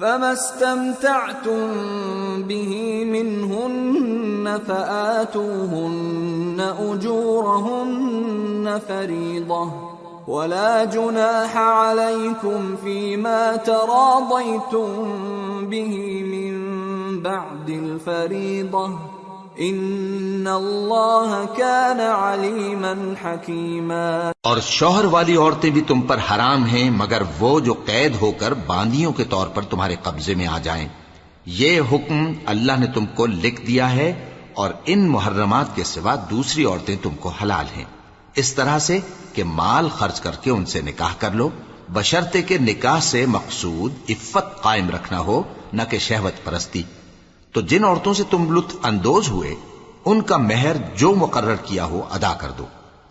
فما استمتعتم به منهن فآتوهن أجورهن فريضة ولا جناح عليكم فيما تراضيتم به من بعد الفريضة ان اللہ كان علیما حکیما اور شوہر والی عورتیں بھی تم پر حرام ہیں، مگر وہ جو قید ہو کر باندیوں کے طور پر تمہارے قبضے میں آ جائیں۔ یہ حکم اللہ نے تم کو لکھ دیا ہے اور ان محرمات کے سوا دوسری عورتیں تم کو حلال ہیں۔ اس طرح سے کہ مال خرچ کر کے ان سے نکاح کر لو بشرتے کے نکاح سے مقصود عفت قائم رکھنا ہو، نہ کہ شہوت پرستی۔ تو جن عورتوں سے تم لطف اندوز ہوئے، ان کا مہر جو مقرر کیا ہو ادا کر دو۔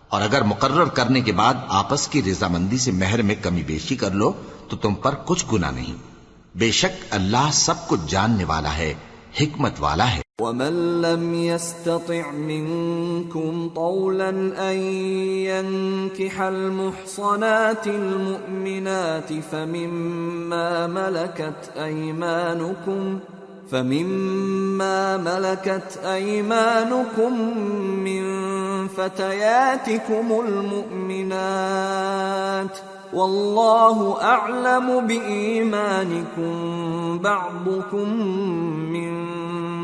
اور اگر مقرر کرنے کے بعد آپس کی رضامندی سے مہر میں کمی بیشی کر لو، تو تم پر کچھ گنا نہیں۔ بے شک اللہ سب کچھ جاننے والا ہے، حکمت والا ہے۔ ومن لم يستطع منكم طولا أن ينكح المحصنات المؤمنات فمما ملكت أيمانكم فمما ملكت أيمانكم من فتياتكم المؤمنات والله أعلم بإيمانكم بعضكم من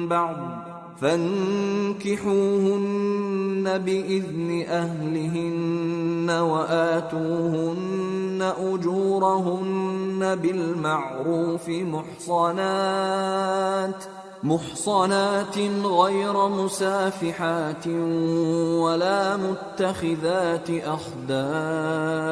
بعض فانكحوهن بإذن أهلهن وآتوهن أجورهن بالمعروف محصنات محصنات غير مسافحات ولا متخذات أخدان.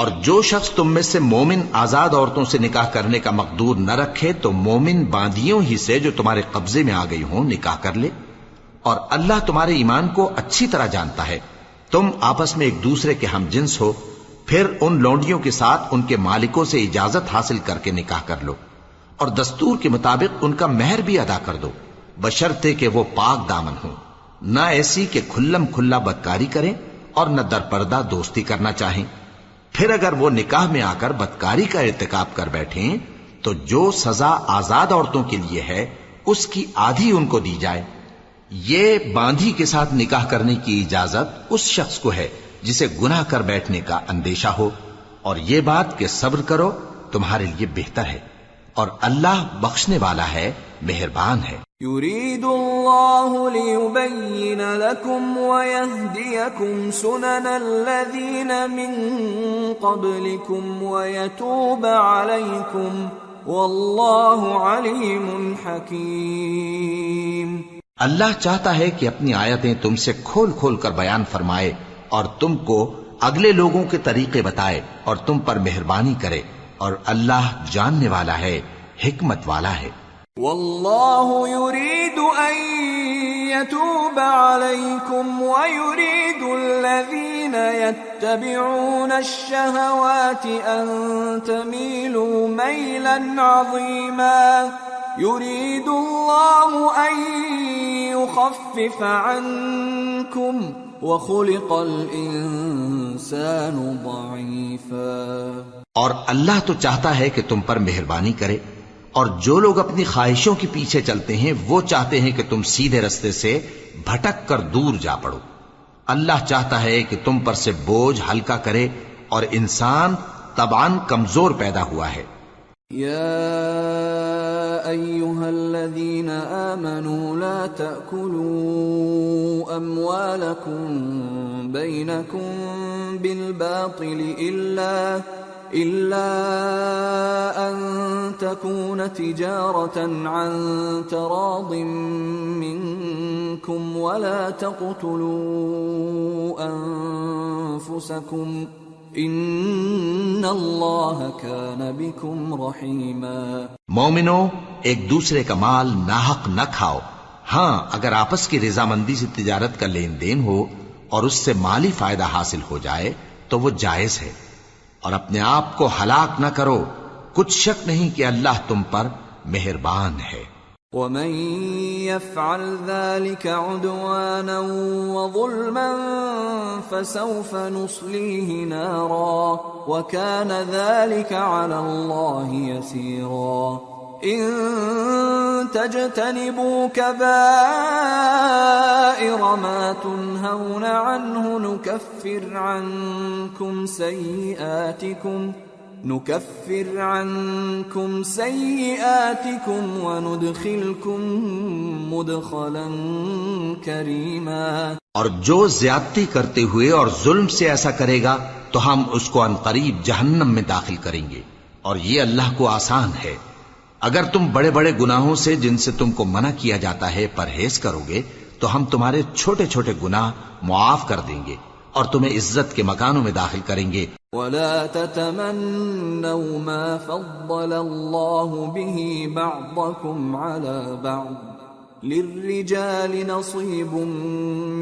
اور جو شخص تم میں سے مومن آزاد عورتوں سے نکاح کرنے کا مقدور نہ رکھے تو مومن باندیوں ہی سے جو تمہارے قبضے میں آ گئی ہوں نکاح کر لے۔ اور اللہ تمہارے ایمان کو اچھی طرح جانتا ہے۔ تم آپس میں ایک دوسرے کے ہم جنس ہو، پھر ان لونڈیوں کے ساتھ ان کے مالکوں سے اجازت حاصل کر کے نکاح کر لو۔ اور دستور کے مطابق ان کا مہر بھی ادا کر دو۔ بشرتے کہ وہ پاک دامن ہوں۔ نہ ایسی کہ کھلم کھلا بدکاری کریں اور نہ در پردہ دوستی کرنا چاہیں۔ پھر اگر وہ نکاح میں آ کر بدکاری کا ارتکاب کر بیٹھیں، تو جو سزا آزاد عورتوں کے لیے ہے، اس کی آدھی ان کو دی جائے۔ یہ باندھی کے ساتھ نکاح کرنے کی اجازت اس شخص کو ہے، جسے گناہ کر بیٹھنے کا اندیشہ ہو۔ اور یہ بات کہ صبر کرو تمہارے لیے بہتر ہے۔ اور اللہ بخشنے والا ہے مہربان ہے۔ يريد الله ليبين لكم ويهديكم سنن الذين من قبلكم ويتوب عليكم والله عليم حكيم اللہ چاہتا ہے کہ اپنی آیتیں تم سے کھول کھول کر بیان فرمائے اور تم کو اگلے لوگوں کے طریقے بتائے اور تم پر مہربانی کرے۔ اور اللہ جاننے والا ہے حکمت والا ہے والله يريد أن يتوب عليكم ويريد الذين يتبعون الشهوات أن تميلوا ميلا عظيما يريد الله أن يخفف عنكم وخلق الإنسان ضعيفا اور اللہ تو چاہتا ہے کہ تم پر مہربانی کرے، اور جو لوگ اپنی خواہشوں کے پیچھے چلتے ہیں، وہ چاہتے ہیں کہ تم سیدھے رستے سے بھٹک کر دور جا پڑو۔ اللہ چاہتا ہے کہ تم پر سے بوجھ ہلکا کرے اور انسان تبان کمزور پیدا ہوا ہے۔ يا أيها الذين آمنوا لا تأكلوا أموالكم بينكم بالباطل إلا إلا أن تكون تجارة عن تراض منكم ولا تقتلوا أنفسكم ان اللہ کان بكم رحیما مومنو، ایک دوسرے کا مال ناحق نہ کھاؤ۔ ہاں اگر آپس کی رضامندی سے تجارت کا لین دین ہو اور اس سے مالی فائدہ حاصل ہو جائے، تو وہ جائز ہے۔ اور اپنے آپ کو ہلاک نہ کرو۔ کچھ شک نہیں کہ اللہ تم پر مہربان ہے۔ ومن يفعل ذلك عدوانا وظلما فسوف نصليه نارا وكان ذلك على الله يسيرا إن تجتنبوا كبائر ما تنهون عنه نكفر عنكم سيئاتكم نكفر عنكم سيئاتكم وندخلكم مدخلا كريما اور جو زیادتی کرتے ہوئے اور ظلم سے ایسا کرے گا، تو ہم اس کو ان قریب جہنم میں داخل کریں گے۔ اور یہ اللہ کو آسان ہے۔ اگر تم بڑے بڑے گناہوں سے جن سے تم کو منع کیا جاتا ہے پرہیز کرو گے، تو ہم تمہارے چھوٹے چھوٹے گناہ معاف کر دیں گے اور تمہیں عزت کے مکانوں میں داخل کریں گے۔ ولا تتمنوا ما فضل الله به بعضكم على بعض۔ للرجال نصيب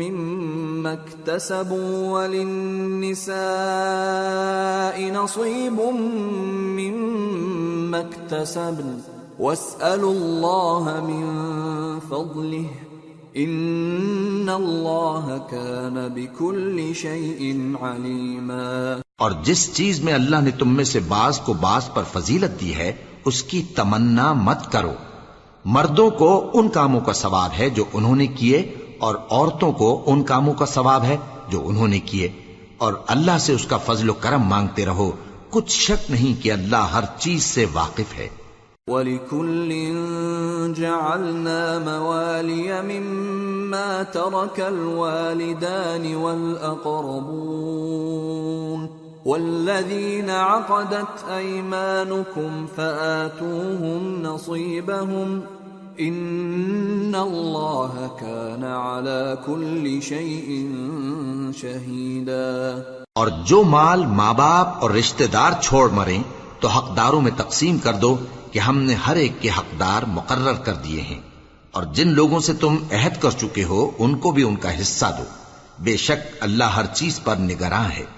مما اكتسبوا وللنساء نصيب مما اكتسبن. واسألوا الله من فضله. ان اللہ کان بکل شیء علیما اور جس چیز میں اللہ نے تم میں سے بعض کو بعض پر فضیلت دی ہے، اس کی تمنا مت کرو۔ مردوں کو ان کاموں کا ثواب ہے جو انہوں نے کیے اور عورتوں کو ان کاموں کا ثواب ہے جو انہوں نے کیے۔ اور اللہ سے اس کا فضل و کرم مانگتے رہو۔ کچھ شک نہیں کہ اللہ ہر چیز سے واقف ہے۔ وَلِكُلٍّ جَعَلْنَا مَوَالِيَ مِمَّا تَرَكَ الْوَالِدَانِ وَالْأَقْرَبُونَ۔ وَالَّذِينَ عَقَدَتْ أَيْمَانُكُمْ فَآتُوهُمْ نَصِيبَهُمْ إِنَّ اللَّهَ كَانَ عَلَى كُلِّ شَيْءٍ شَهِيدًا اور جو مال ماں باپ اور رشتہ دار چھوڑ مریں تو حقداروں میں تقسیم کر دو کہ ہم نے ہر ایک کے حقدار مقرر کر دیے ہیں اور جن لوگوں سے تم عہد کر چکے ہو ان کو بھی ان کا حصہ دو۔ بے شک اللہ ہر چیز پر نگراں ہے۔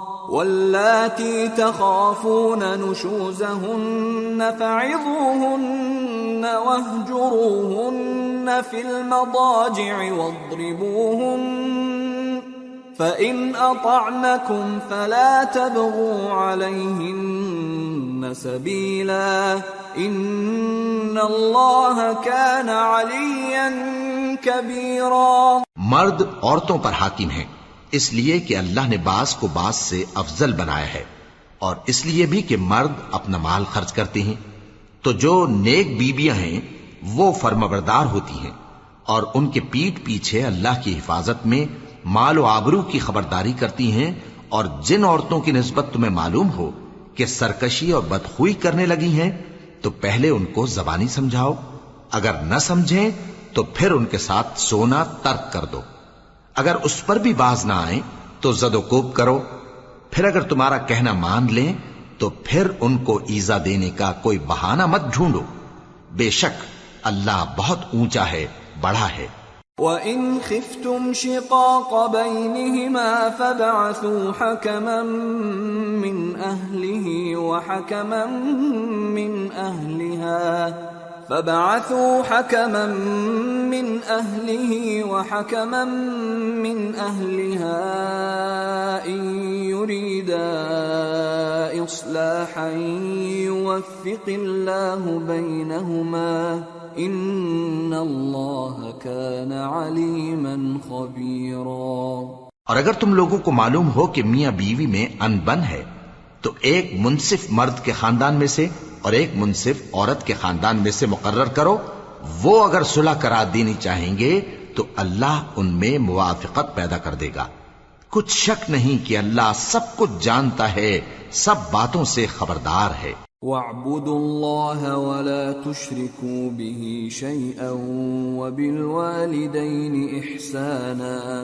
واللاتي تخافون نشوزهن فعظوهن واهجروهن في المضاجع واضربوهن فإن أطعنكم فلا تبغوا عليهن سبيلا إن اللہ كان عليا كبيرا مرد عورتوں پر حاکم ہیں۔ اس لیے کہ اللہ نے باس کو باس سے افضل بنایا ہے اور اس لیے بھی کہ مرد اپنا مال خرچ کرتے ہیں۔ تو جو نیک بیبیاں ہیں، وہ فرمبردار ہوتی ہیں اور ان کے پیٹ پیچھے اللہ کی حفاظت میں مال و آبرو کی خبرداری کرتی ہیں اور جن عورتوں کی نسبت تمہیں معلوم ہو کہ سرکشی اور بدخوئی کرنے لگی ہیں، تو پہلے ان کو زبانی سمجھاؤ۔ اگر نہ سمجھیں، تو پھر ان کے ساتھ سونا ترک کر دو۔ اگر اس پر بھی باز نہ آئے تو زد و کوب کرو۔ پھر اگر تمہارا کہنا مان لیں تو پھر ان کو ایزا دینے کا کوئی بہانہ مت ڈھونڈو۔ بے شک اللہ بہت اونچا ہے، بڑا ہے۔ وَإِنْ خِفْتُمْ شِقَاقَ بَيْنِهِمَا فَبَعَثُوا حَكَمًا مِّنْ أَهْلِهِ وَحَكَمًا مِّنْ أَهْلِهَا فبعثوا حكما من أهله وحكما من أهلها إن يريدا إصلاحا يوفق الله بينهما إن الله كان عليما خبيرا. اور اگر تم لوگوں کو معلوم ہو کہ میاں بیوی میں انبن ہے تو ایک منصف مرد کے خاندان میں سے اور ایک منصف عورت کے خاندان میں سے مقرر کرو۔ وہ اگر صلح کرا دینی چاہیں گے، تو اللہ ان میں موافقت پیدا کر دے گا۔ کچھ شک نہیں کہ اللہ سب کچھ جانتا ہے، سب باتوں سے خبردار ہے۔ واعبدوا الله ولا تشركوا به شيئا وبالوالدين إحسانا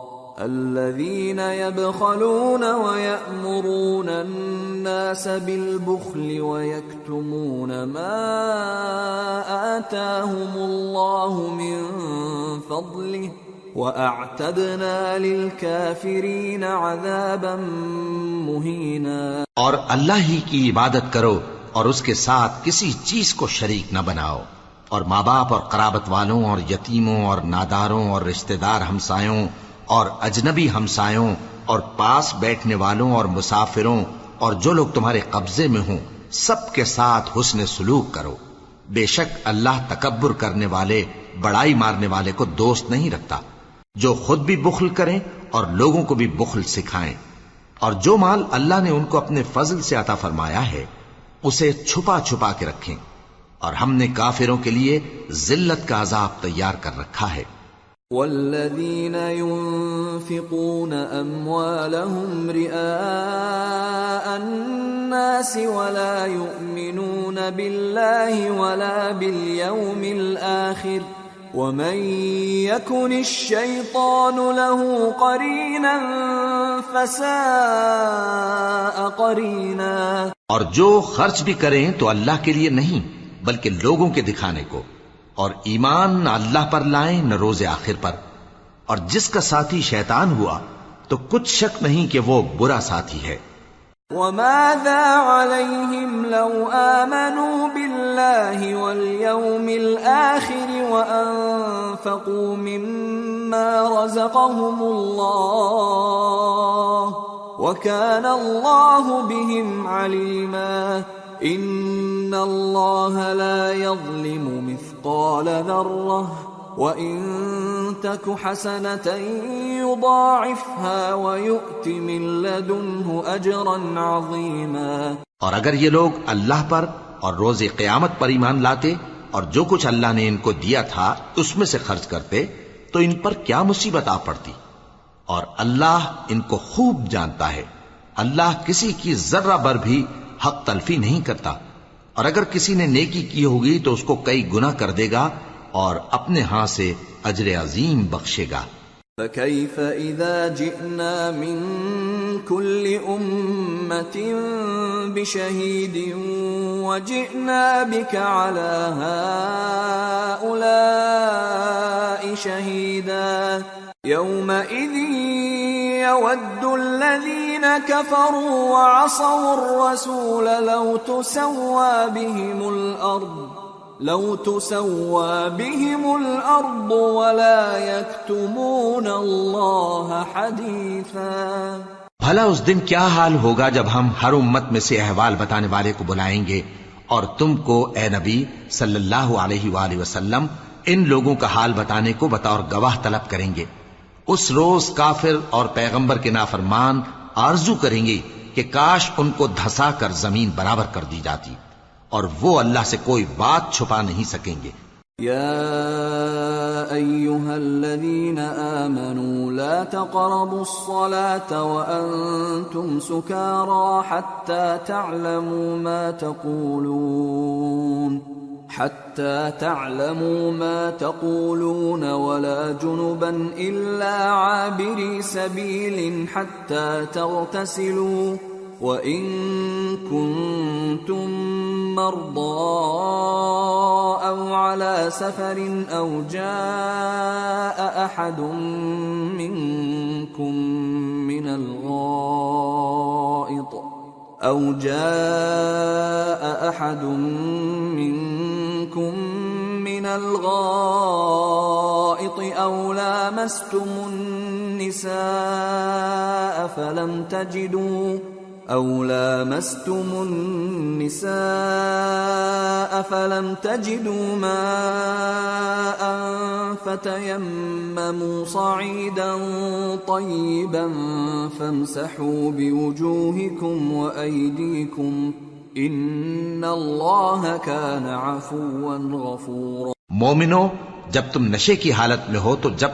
الذين يبخلون ويأمرون الناس بالبخل ويكتمون ما آتاهم الله من فضله وَأَعْتَدْنَا لِلْكَافِرِينَ عَذَابًا مُهِينًا. اور اللہ ہی کی عبادت کرو اور اس کے ساتھ کسی چیز کو شریک نہ بناؤ اور ماں باپ اور قرابت والوں اور یتیموں اور ناداروں اور رشتہ دار ہمسایوں اور اجنبی ہمسایوں اور پاس بیٹھنے والوں اور مسافروں اور جو لوگ تمہارے قبضے میں ہوں، سب کے ساتھ حسن سلوک کرو۔ بے شک اللہ تکبر کرنے والے، بڑائی مارنے والے کو دوست نہیں رکھتا۔ جو خود بھی بخل کریں اور لوگوں کو بھی بخل سکھائیں۔ اور جو مال اللہ نے ان کو اپنے فضل سے عطا فرمایا ہے، اسے چھپا چھپا کے رکھیں۔ اور ہم نے کافروں کے لیے ذلت کا عذاب تیار کر رکھا ہے۔ والذين ينفقون أموالهم رئاء الناس ولا يؤمنون بالله ولا باليوم الآخر ومن يكن الشيطان له قرينا فساء قرينا اور جو خرچ بھی کریں تو اللہ کے لیے نہیں بلکہ لوگوں کے دکھانے کو۔ اور ایمان نہ اللہ پر لائیں، نہ روز آخر پر۔ اور جس کا ساتھی شیطان ہوا، تو کچھ شک نہیں کہ وہ برا ساتھی ہے۔ وماذا عليهم لو آمنوا بالله واليوم الآخر وأنفقوا مما رزقهم الله وكان الله بهم عليما ان الله لا يظلم مثل مثقال ذره وان تك حسنه يضاعفها ويؤت من لدنه اجرا عظيما. اور اگر یہ لوگ اللہ پر اور روز قیامت پر ایمان لاتے اور جو کچھ اللہ نے ان کو دیا تھا اس میں سے خرچ کرتے، تو ان پر کیا مصیبت آ پڑتی؟ اور اللہ ان کو خوب جانتا ہے۔ اللہ کسی کی ذرہ بر بھی حق تلفی نہیں کرتا۔ اور اگر کسی نے نیکی کی ہوگی تو اس کو کئی گنا کر دے گا اور اپنے ہاں سے اجر عظیم بخشے گا۔ فكيف إذا جئنا من كل أمة بشهيد وجئنا بك على هؤلاء شهيدا يومئذ يود الذين كفروا وعصوا الرسول لو تسوى بهم الأرض، لو تسوى بهم الأرض ولا يكتمون الله حديثا۔ بھلا اس دن کیا حال ہوگا جب ہم ہر امت میں سے احوال بتانے والے کو بلائیں گے اور تم کو اے نبی صلی اللہ علیہ وآلہ وسلم ان لوگوں کا حال بتانے کو بطور گواہ طلب کریں گے۔ اس روز کافر اور پیغمبر کے نافرمان آرزو کریں گے کہ کاش ان کو دھسا کر زمین برابر کر دی جاتی اور وہ اللہ سے کوئی بات چھپا نہیں سکیں گے۔ يا أيها الذين آمنوا لا تقربوا الصلاة وأنتم سكارى حتى تعلموا ما تقولون۔ حتى تعلموا ما تقولون ولا جنبا إلا عابري سبيل حتى تغتسلوا وَإِن كُنتُم مَّرْضَىٰ أَوْ عَلَىٰ سَفَرٍ أَوْ جَاءَ أَحَدٌ مِّنكُم مِّنَ الْغَائِطِ أَوْ جَاءَ أَحَدٌ مِّنكُم من الغائط أو لامستم النساء فلم تجدوا أو لامستم النساء فلم تجدوا ماء فتيمموا صعيدا طيبا فامسحوا بوجوهكم وأيديكم إن الله كان عفوا غفورا مومنو جب تم نشے کی حالت میں ہو تو جب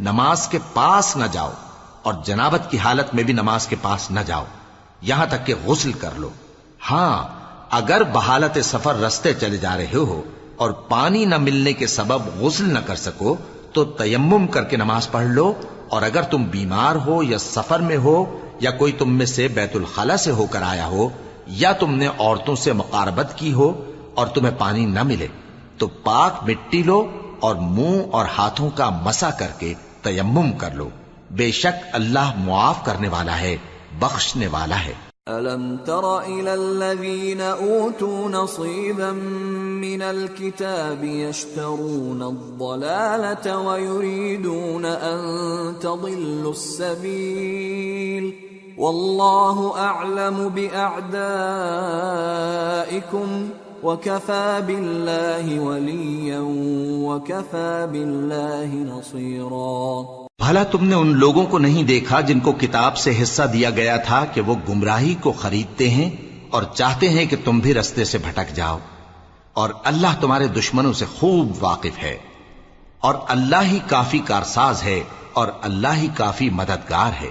نماز کے پاس نہ جاؤ۔ اور جنابت کی حالت میں بھی نماز کے پاس نہ جاؤ۔ یہاں تک کہ غسل کر لو۔ ہاں اگر بحالت سفر رستے چلے جا رہے ہو اور پانی نہ ملنے کے سبب غسل نہ کر سکو، تو تیمم کر کے نماز پڑھ لو۔ اور اگر تم بیمار ہو یا سفر میں ہو یا کوئی تم میں سے بیت الخلا سے ہو کر آیا ہو یا تم نے عورتوں سے مقاربت کی ہو اور تمہیں پانی نہ ملے، تو پاک مٹی لو اور منہ اور ہاتھوں کا مسا کر کے تیمم کر لو۔ بے شک اللہ معاف کرنے والا ہے بخشنے والا ہے ألم تر إلى الذين أوتوا نصيبا من الكتاب يشترون الضلالة ويريدون أن تضلوا السبيل والله أعلم بأعدائكم وكفى بالله وليا وكفى بالله نصيراً بھلا تم نے ان لوگوں کو نہیں دیکھا جن کو کتاب سے حصہ دیا گیا تھا کہ وہ گمراہی کو خریدتے ہیں اور چاہتے ہیں کہ تم بھی رستے سے بھٹک جاؤ۔ اور اللہ تمہارے دشمنوں سے خوب واقف ہے۔ اور اللہ ہی کافی کارساز ہے اور اللہ ہی کافی مددگار ہے۔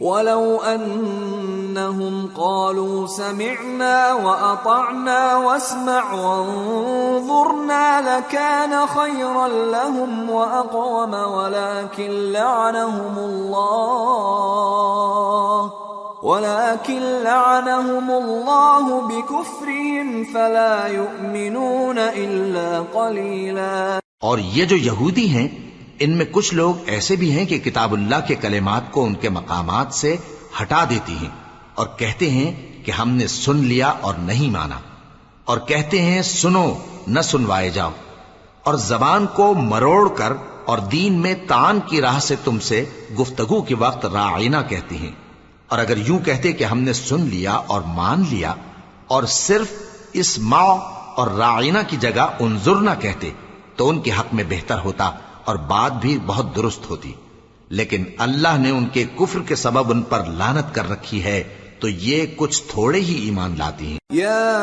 ولو أنهم قالوا سمعنا وأطعنا واسمع وانظرنا لكان خيرا لهم وأقوم ولكن لعنهم الله ولكن لعنهم الله بكفرهم فلا يؤمنون إلا قليلا. اور یہ جو یہودی ہیں ان میں کچھ لوگ ایسے بھی ہیں کہ کتاب اللہ کے کلمات کو ان کے مقامات سے ہٹا دیتی ہیں اور کہتے ہیں کہ ہم نے سن لیا اور نہیں مانا اور کہتے ہیں سنو، نہ سنوائے جاؤ اور زبان کو مروڑ کر اور دین میں تان کی راہ سے تم سے گفتگو کے وقت رائنا کہتی ہیں اور اگر یوں کہتے کہ ہم نے سن لیا اور مان لیا اور صرف اس ماں اور رائنا کی جگہ انظر نہ کہتے تو ان کے حق میں بہتر ہوتا اور بات بھی بہت درست ہوتی۔ لیکن اللہ نے ان کے کفر کے سبب ان پر لانت کر رکھی ہے، تو یہ کچھ تھوڑے ہی ایمان لاتی ہیں۔ یا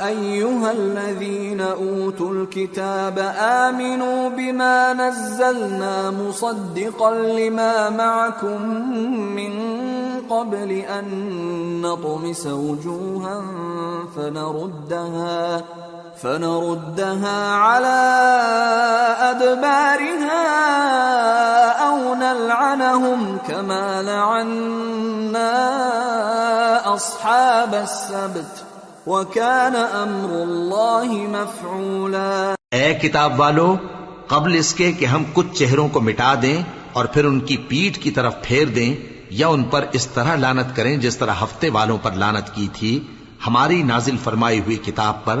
ایوہا الذین اوتوا الكتاب آمنوا بما نزلنا مصدقا لما معكم من قبل ان نطمس وجوها فنردها فنردها على أدبارها أو نلعنهم كما لعنا أصحاب السبت وكان أمر الله مفعولا. اے کتاب والو، قبل اس کے کہ ہم کچھ چہروں کو مٹا دیں اور پھر ان کی پیٹ کی طرف پھیر دیں یا ان پر اس طرح لانت کریں جس طرح ہفتے والوں پر لانت کی تھی، ہماری نازل فرمائی ہوئی کتاب پر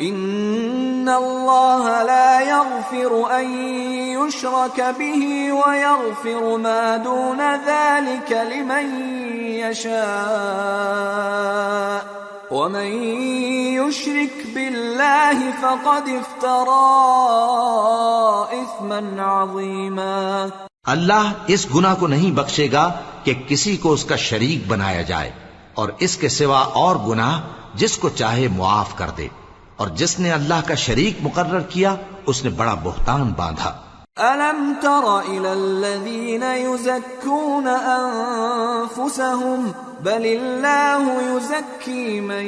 إن الله لا يغفر أن يشرك به ويغفر ما دون ذلك لمن يشاء ومن يشرك بالله فقد افترى إثما عظيما اللہ اس گناہ کو نہیں بخشے گا کہ کسی کو اس کا شریک بنایا جائے اور اس کے سوا اور گناہ جس کو چاہے معاف کر دے اور جس نے اللہ کا شریک مقرر کیا، اس نے بڑا بہتان باندھا۔ ألم تر إلى الذين يزكون أنفسهم بل الله يزكي من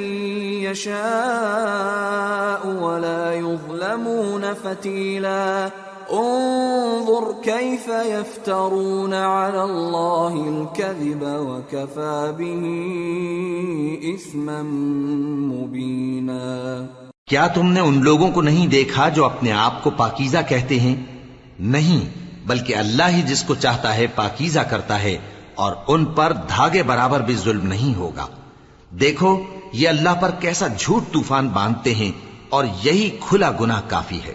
يشاء ولا يظلمون فتيلا انظر كيف يفترون على الله الكذب وكفى به إثما مبينا. کیا تم نے ان لوگوں کو نہیں دیکھا جو اپنے آپ کو پاکیزہ کہتے ہیں؟ نہیں، بلکہ اللہ ہی جس کو چاہتا ہے پاکیزہ کرتا ہے، اور ان پر دھاگے برابر بھی ظلم نہیں ہوگا۔ دیکھو، یہ اللہ پر کیسا جھوٹ طوفان باندھتے ہیں، اور یہی کھلا گناہ کافی ہے۔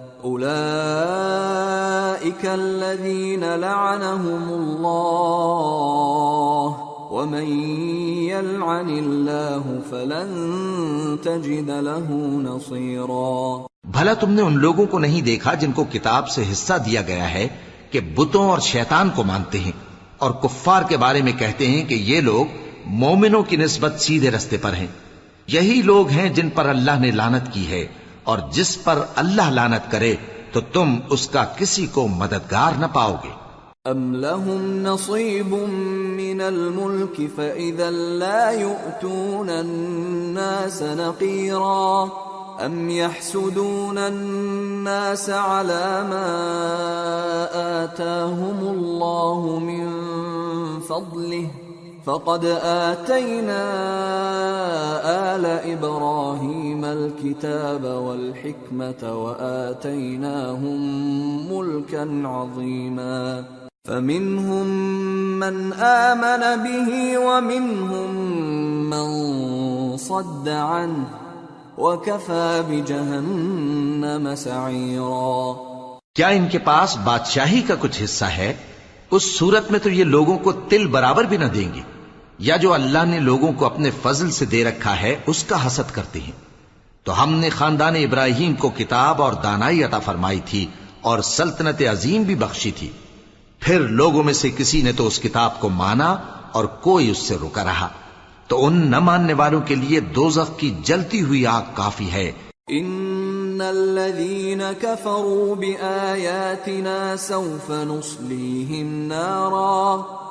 أولئك الذين لعنهم الله ومن يلعن الله فلن تجد له نصيرا بھلا تم نے ان لوگوں کو نہیں دیکھا جن کو کتاب سے حصہ دیا گیا ہے کہ بتوں اور شیطان کو مانتے ہیں اور کفار کے بارے میں کہتے ہیں کہ یہ لوگ مومنوں کی نسبت سیدھے رستے پر ہیں۔ یہی لوگ ہیں جن پر اللہ نے لانت کی ہے۔ اور جس پر اللہ لانت کرے تو تم اس کا کسی کو مددگار نہ پاؤ گے۔ أم لهم نصيب من الملك فإذا لا يؤتون الناس نقيرا أم يحسدون الناس على ما آتاهم الله من فضله فقد آتينا آل إبراهيم الكتاب والحكمة وآتيناهم ملكا عظيما فمنهم من آمن به ومنهم من صد عنه وكفى بجهنم سعيرا کیا ان کے پاس بادشاہی کا کچھ حصہ ہے؟ اس صورت میں تو یہ لوگوں کو تل برابر بھی نہ دیں گے۔ یا جو اللہ نے لوگوں کو اپنے فضل سے دے رکھا ہے، اس کا حسد کرتے ہیں۔ تو ہم نے خاندان ابراہیم کو کتاب اور دانائی عطا فرمائی تھی اور سلطنت عظیم بھی بخشی تھی۔ پھر لوگوں میں سے کسی نے تو اس کتاب کو مانا اور کوئی اس سے رکا رہا۔ تو ان نہ ماننے والوں کے لیے دوزخ کی جلتی ہوئی آگ کافی ہے۔ ان الذين كفروا باياتنا سوف نصليهم نارا۔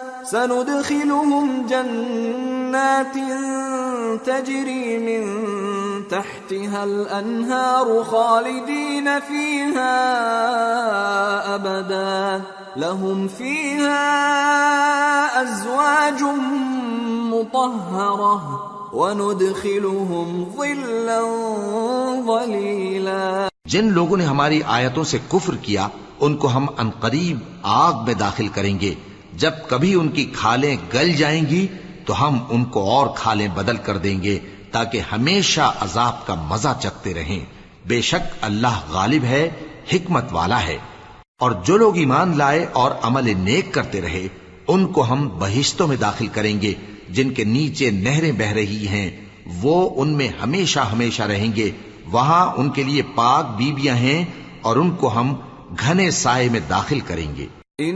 سندخلهم جنات تجري من تحتها الأنهار خالدين فيها أبدا. لهم فيها أزواج مطهرة. وَنُدْخِلُهُمْ ظِلًّا ظَلِيلًا. جن لوگوں نے ہماری آیتوں سے کفر کیا، ان کو ہم انقریب آگ میں داخل کریں گے۔ جب کبھی ان کی کھالیں گل جائیں گی تو ہم ان کو اور کھالیں بدل کر دیں گے تاکہ ہمیشہ عذاب کا مزہ چکتے رہیں۔ بے شک اللہ غالب ہے، حکمت والا ہے۔ اور جو لوگ ایمان لائے اور عمل نیک کرتے رہے، ان کو ہم بہشتوں میں داخل کریں گے۔ جن کے نیچے نہریں بہ رہی ہیں، وہ ان میں ہمیشہ ہمیشہ رہیں گے۔ وہاں ان کے لیے پاک بیویاں ہیں اور ان کو ہم گھنے سائے میں داخل کریں گے۔ ان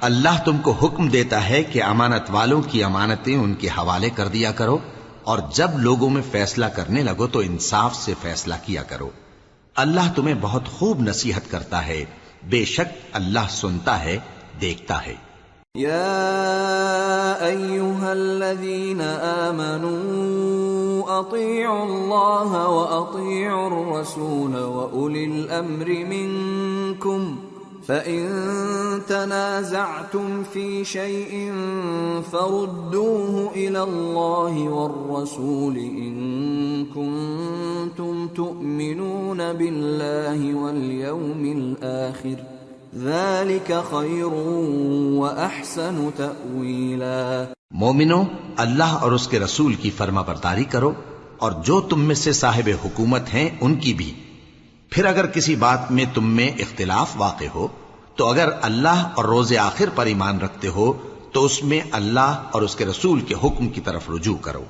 اللہ تم کو حکم دیتا ہے کہ امانت والوں کی امانتیں ان کے حوالے کر دیا کرو، اور جب لوگوں میں فیصلہ کرنے لگو تو انصاف سے فیصلہ کیا کرو۔ اللہ تمہیں بہت خوب نصیحت کرتا ہے، بے شک اللہ سنتا ہے، دیکھتا ہے۔ يا ايها الذين امنوا اطيعوا الله واطيعوا الرسول واولي الامر منكم فان تنازعتم في شيء فردوه الى الله والرسول ان كنتم تؤمنون بالله واليوم الاخر ذلك خير واحسن تاويلا مومنو، اللہ اور اس کے رسول کی فرما برداری کرو اور جو تم میں سے صاحب حکومت ہیں، ان کی بھی۔ پھر اگر کسی بات میں تم میں اختلاف واقع ہو، تو اگر اللہ اور روز آخر پر ایمان رکھتے ہو، تو اس میں اللہ اور اس کے رسول کے حکم کی طرف رجوع کرو۔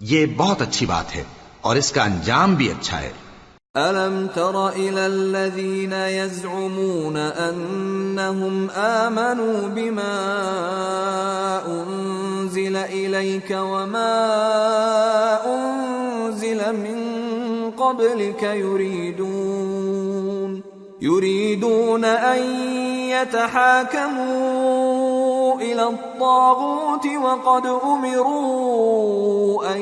یہ بہت اچھی بات ہے اور اس کا انجام بھی اچھا ہے۔ ألم تر إلى الذين يزعمون أنهم آمنوا بما أنزل إليك وما أنزل من قبلك يريدون يريدون أن يتحاكموا إلى الطاغوت وقد أمروا أن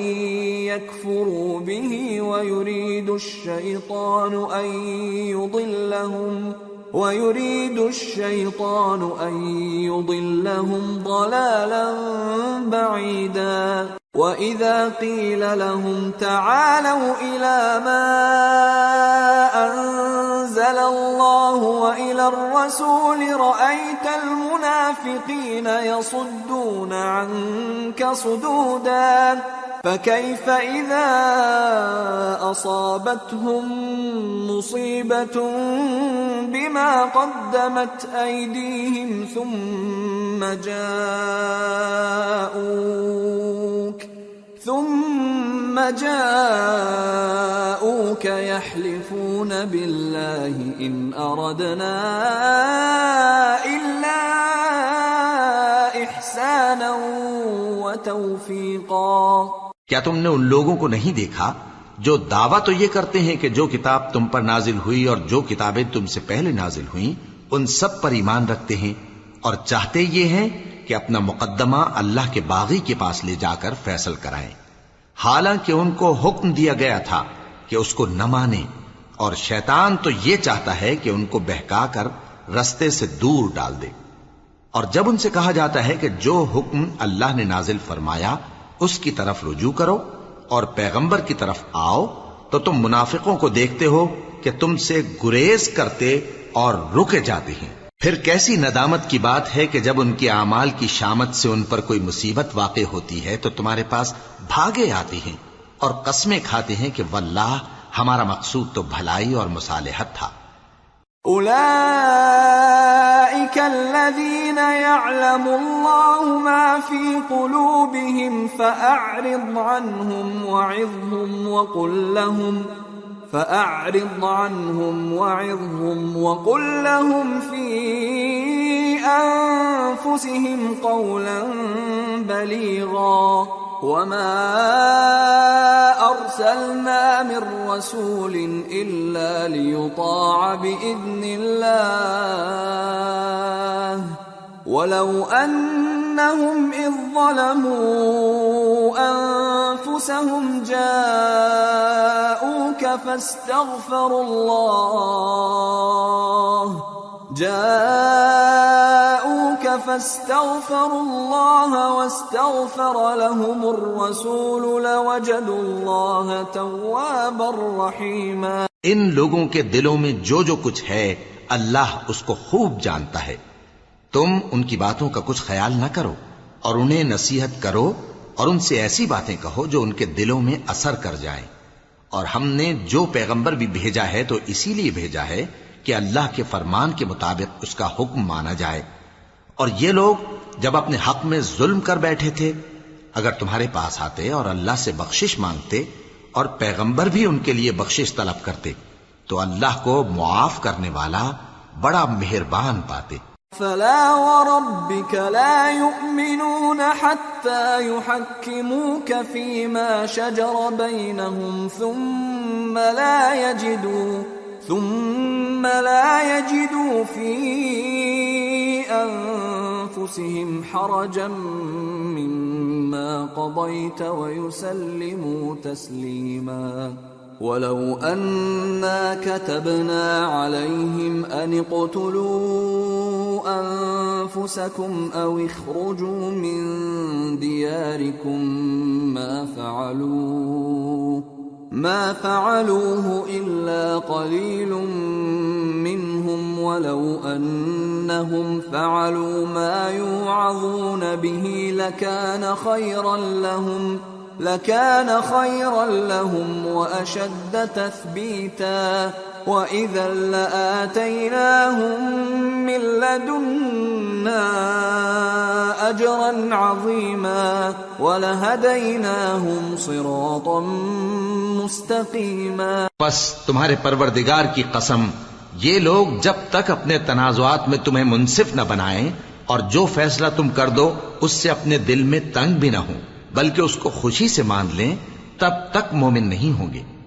يكفروا به ويريد الشيطان أن يضلهم ويريد الشيطان أن يضلهم ضلالا بعيدا. وإذا قيل لهم تعالوا إلى ما أنزل الله وإلى الرسول رأيت المنافقين يصدون عنك صدودا فكيف إذا أصابتهم مصيبة بما قدمت أيديهم ثم جاءوك ثم جاءوك يحلفون بالله إن أردنا إلا إحسانا وتوفيقا. کیا تم نے ان لوگوں کو نہیں دیکھا جو دعویٰ تو یہ کرتے ہیں کہ جو کتاب تم پر نازل ہوئی اور جو کتابیں تم سے پہلے نازل ہوئیں، ان سب پر ایمان رکھتے ہیں اور چاہتے یہ ہیں کہ اپنا مقدمہ اللہ کے باغی کے پاس لے جا کر فیصل کرائیں۔ حالانکہ ان کو حکم دیا گیا تھا کہ اس کو نہ مانے اور شیطان تو یہ چاہتا ہے کہ ان کو بہکا کر رستے سے دور ڈال دے۔ اور جب ان سے کہا جاتا ہے کہ جو حکم اللہ نے نازل فرمایا، اس کی طرف رجوع کرو اور پیغمبر کی طرف آؤ، تو تم منافقوں کو دیکھتے ہو کہ تم سے گریز کرتے اور رکے جاتے ہیں۔ پھر کیسی ندامت کی بات ہے کہ جب ان کے اعمال کی شامت سے ان پر کوئی مصیبت واقع ہوتی ہے تو تمہارے پاس بھاگے آتی ہیں اور قسمیں کھاتے ہیں کہ واللہ، ہمارا مقصود تو بھلائی اور مصالحت تھا۔ أولئك الذين يعلم الله ما في قلوبهم فأعرض عنهم وعظهم وقل لهم فأعرض عنهم وعظهم وقل لهم في أنفسهم قولا بليغا وما أرسلنا من رسول إلا ليطاع بإذن الله ولو أنهم إذ ظلموا أنفسهم جاءوك فاستغفروا الله جاءوك فاستغفروا الله واستغفر لهم الرسول لوجدوا الله توابا رحيما ان لوگوں کے دلوں میں جو جو کچھ ہے، اللہ اس کو خوب جانتا ہے۔ تم ان کی باتوں کا کچھ خیال نہ کرو اور انہیں نصیحت کرو اور ان سے ایسی باتیں کہو جو ان کے دلوں میں اثر کر جائیں۔ اور ہم نے جو پیغمبر بھی بھیجا ہے تو اسی لیے بھیجا ہے کہ اللہ کے فرمان کے مطابق اس کا حکم مانا جائے۔ اور یہ لوگ جب اپنے حق میں ظلم کر بیٹھے تھے، اگر تمہارے پاس آتے اور اللہ سے بخشش مانگتے اور پیغمبر بھی ان کے لیے بخشش طلب کرتے، تو اللہ کو معاف کرنے والا بڑا مہربان پاتے۔ فلا وربك لا يؤمنون حتى يحكموك فيما شجر بينهم ثم لا يجدوا ثم لا يجدوا في أنفسهم حرجا مما قضيت ويسلموا تسليما. ولو أنا كتبنا عليهم أن اقتلوا أنفسكم أو اخرجوا من دياركم ما فعلوه ما فعلوه إلا قليل منهم ولو أنهم فعلوا ما يوعظون به لكان خيرا لهم لكان خيرا لهم وأشد تثبيتا. وإذا لآتيناهم من صراطا مستقيما پس تمہارے پروردگار کی قسم، یہ لوگ جب تک اپنے تنازعات میں تمہیں منصف نہ بنائیں اور جو فیصلہ تم کر دو، اس سے اپنے دل میں تنگ بھی نہ ہوں، بلکہ اس کو خوشی سے مان لیں، تب تک مومن نہیں ہوں گے۔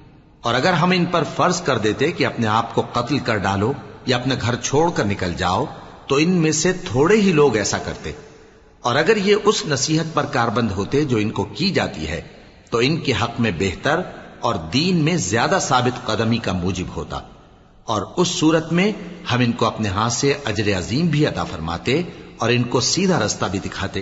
اور اگر ہم ان پر فرض کر دیتے کہ اپنے آپ کو قتل کر ڈالو یا اپنے گھر چھوڑ کر نکل جاؤ، تو ان میں سے تھوڑے ہی لوگ ایسا کرتے۔ اور اگر یہ اس نصیحت پر کاربند ہوتے جو ان کو کی جاتی ہے، تو ان کے حق میں بہتر اور دین میں زیادہ ثابت قدمی کا موجب ہوتا۔ اور اس صورت میں ہم ان کو اپنے ہاتھ سے اجر عظیم بھی عطا فرماتے اور ان کو سیدھا رستہ بھی دکھاتے۔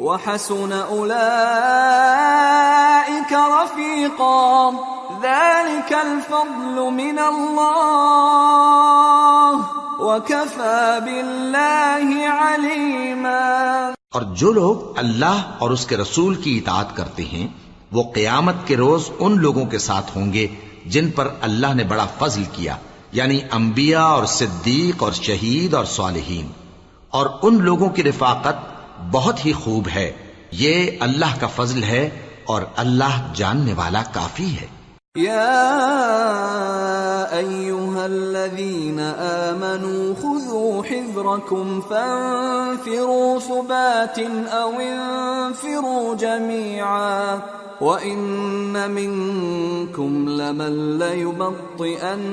وحسن أولئك رفيقا. ذلك الفضل من الله. وكفى بالله عليما. اور جو لوگ اللہ اور اس کے رسول کی اطاعت کرتے ہیں، وہ قیامت کے روز ان لوگوں کے ساتھ ہوں گے جن پر اللہ نے بڑا فضل کیا یعنی انبیاء اور صدیق اور شہید اور صالحین۔ اور ان لوگوں کی رفاقت بہت ہی خوب ہے۔ یہ اللہ کا فضل ہے اور اللہ جاننے والا کافی ہے۔ آمنوا خذوا حذركم فانفروا ثبات او انفروا جميعا وإن منكم لمن ليبطئن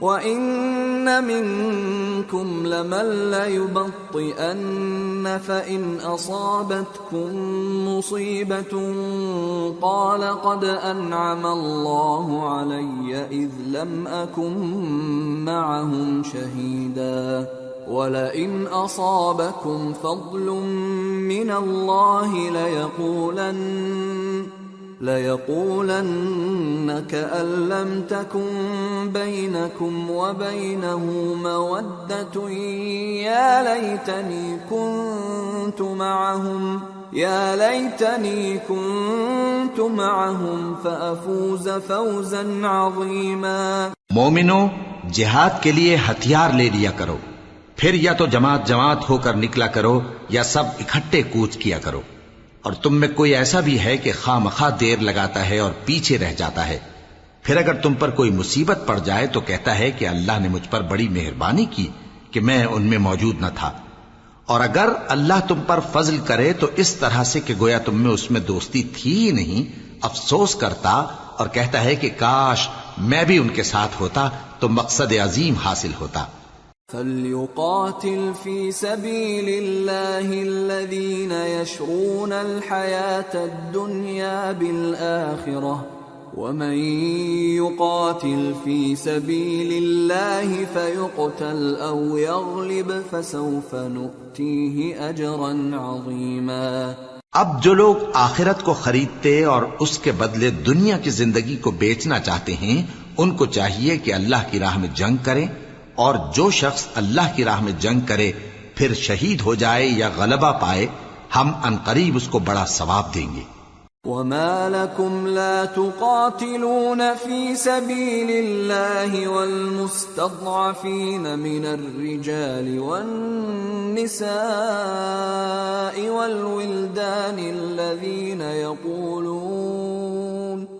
وَإِنَّ مِنكُمْ لَمَن لَّيُبَطِّئَنَّ فَإِنْ أَصَابَتْكُم مُّصِيبَةٌ قَالَ قَدْ أَنْعَمَ اللَّهُ عَلَيَّ إِذْ لَمْ أَكُن مَّعَهُمْ شَهِيدًا وَلَئِنْ أَصَابَكُمْ فَضْلٌ مِّنَ اللَّهِ لَيَقُولَنَّ لَيَقُولَنَّ كَأَن لَّمْ تَكُن بَيْنَكُمْ وَبَيْنَهُ مَوَدَّةٌ يَا لَيْتَنِي كُنتُ مَعَهُمْ، يَا لَيْتَنِي كُنتُ مَعَهُمْ فَأَفُوزَ فَوْزًا عَظِيمًا۔ مومنو، جہاد کے لیے ہتھیار لے لیا کرو۔ پھر یا تو جماعت جماعت ہو کر نکلا کرو یا سب اکٹھے کوچ کیا کرو۔ اور تم میں کوئی ایسا بھی ہے کہ خواہ دیر لگاتا ہے اور پیچھے رہ جاتا ہے۔ پھر اگر تم پر کوئی مصیبت پڑ جائے تو کہتا ہے کہ اللہ نے مجھ پر بڑی مہربانی کی کہ میں ان میں موجود نہ تھا۔ اور اگر اللہ تم پر فضل کرے تو اس طرح سے کہ گویا تم میں اس میں دوستی تھی ہی نہیں، افسوس کرتا اور کہتا ہے کہ کاش میں بھی ان کے ساتھ ہوتا تو مقصد عظیم حاصل ہوتا۔ فليقاتل في سبيل الله الذين يشرون الحياة الدنيا بالآخرة ومن يقاتل في سبيل الله فيقتل او يغلب فسوف نؤتيه اجرا عظيما اب جو لوگ آخرت کو خریدتے اور اس کے بدلے دنیا کی زندگی کو بیچنا چاہتے ہیں، ان کو چاہیے کہ اللہ کی راہ میں جنگ کریں اور جو شخص اللہ کی راہ میں جنگ کرے، پھر شہید ہو جائے یا غلبہ پائے، ہم انقریب اس کو بڑا ثواب دیں گے۔ وما لكم لا تقاتلون في سبيل الله والمستضعفين من الرجال والنساء والولدان الذين يقولون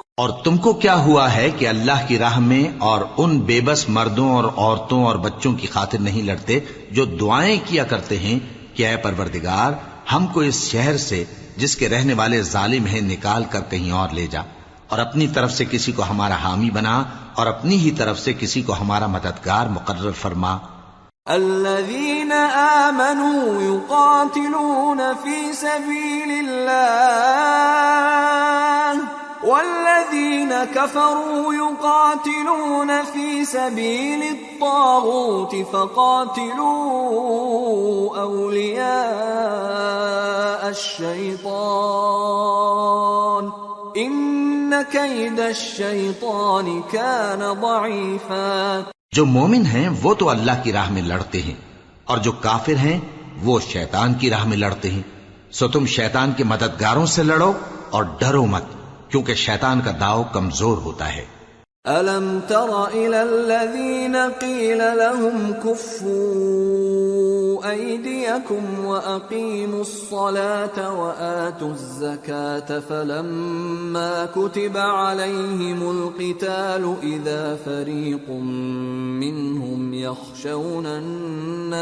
اور تم کو کیا ہوا ہے کہ اللہ کی راہ میں اور ان بے بس مردوں اور عورتوں اور بچوں کی خاطر نہیں لڑتے جو دعائیں کیا کرتے ہیں کہ اے پروردگار، ہم کو اس شہر سے، جس کے رہنے والے ظالم ہیں، نکال کر کہیں اور لے جا۔ اور اپنی طرف سے کسی کو ہمارا حامی بنا اور اپنی ہی طرف سے کسی کو ہمارا مددگار مقرر فرما۔ الذين آمنوا يقاتلون في سبيل الله والذين كفروا يقاتلون في سبيل الطاغوت فقاتلوا أولياء الشيطان جو مومن ہیں وہ تو اللہ کی راہ میں لڑتے ہیں اور جو کافر ہیں وہ شیطان کی راہ میں لڑتے ہیں سو تم شیطان کے مددگاروں سے لڑو اور ڈرو مت کیونکہ شیطان کا داؤ کمزور ہوتا ہے أَلَمْ تَرَ إِلَى الَّذِينَ قِيلَ لَهُمْ كُفُّوا أَيْدِيَكُمْ وَأَقِيمُوا الصَّلَاةَ وَآتُوا الزَّكَاةَ فَلَمَّا كُتِبَ عَلَيْهِمُ الْقِتَالُ إِذَا فَرِيقٌ مِّنْهُمْ يَخْشَوْنَ النَّاسَ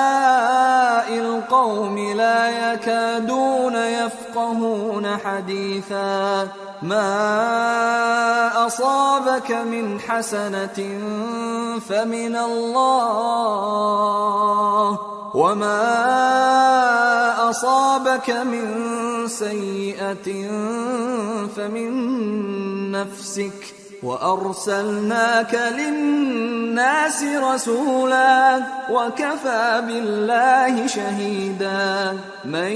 القوم لا يكادون يفقهون حديثا. ما أصابك من حسنة فمن الله وما أصابك من سيئة فمن نفسك. وأرسلناك للناس رسولا وكفى بالله شهيدا. من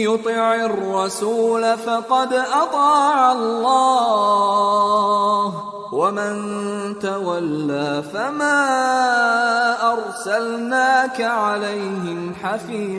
يطع الرسول فقد أطاع الله. ومن تولى فما أرسلناك عليهم حفيظا.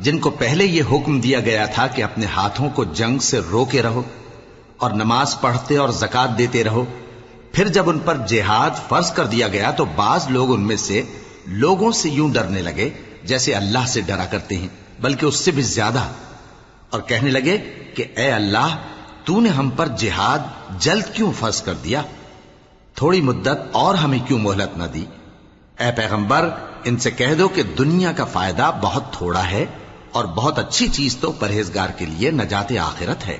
جن کو پہلے یہ حکم دیا گیا تھا کہ اپنے ہاتھوں کو جنگ سے روکے رہو اور نماز پڑھتے اور زکات دیتے رہو۔ پھر جب ان پر جہاد فرض کر دیا گیا تو بعض لوگ ان میں سے لوگوں سے یوں ڈرنے لگے جیسے اللہ سے ڈرا کرتے ہیں، بلکہ اس سے بھی زیادہ۔ اور کہنے لگے کہ اے اللہ، تو نے ہم پر جہاد جلد کیوں فرض کر دیا؟ تھوڑی مدت اور ہمیں کیوں مہلت نہ دی؟ اے پیغمبر، ان سے کہہ دو کہ دنیا کا فائدہ بہت تھوڑا ہے اور بہت اچھی چیز تو پرہیزگار کے لیے نجات آخرت ہے۔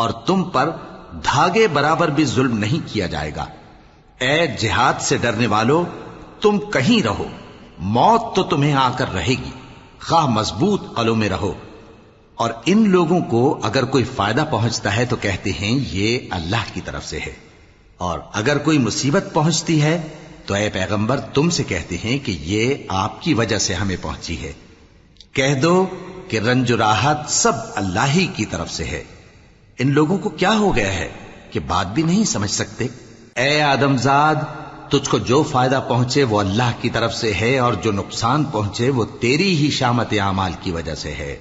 اور تم پر دھاگے برابر بھی ظلم نہیں کیا جائے گا۔ اے جہاد سے ڈرنے والو، تم کہیں رہو، موت تو تمہیں آ کر رہے گی۔ خواہ مضبوط قلوں میں رہو۔ اور ان لوگوں کو اگر کوئی فائدہ پہنچتا ہے تو کہتے ہیں، یہ اللہ کی طرف سے ہے۔ اور اگر کوئی مصیبت پہنچتی ہے تو اے پیغمبر، تم سے کہتے ہیں کہ یہ آپ کی وجہ سے ہمیں پہنچی ہے۔ کہہ دو کہ رنج و راحت سب اللہ ہی کی طرف سے ہے۔ ان لوگوں کو کیا ہو گیا ہے کہ بات بھی نہیں سمجھ سکتے؟ اے آدمزاد تجھ کو جو فائدہ پہنچے وہ اللہ کی طرف سے ہے اور جو نقصان پہنچے وہ تیری ہی شامت اعمال کی وجہ سے ہے۔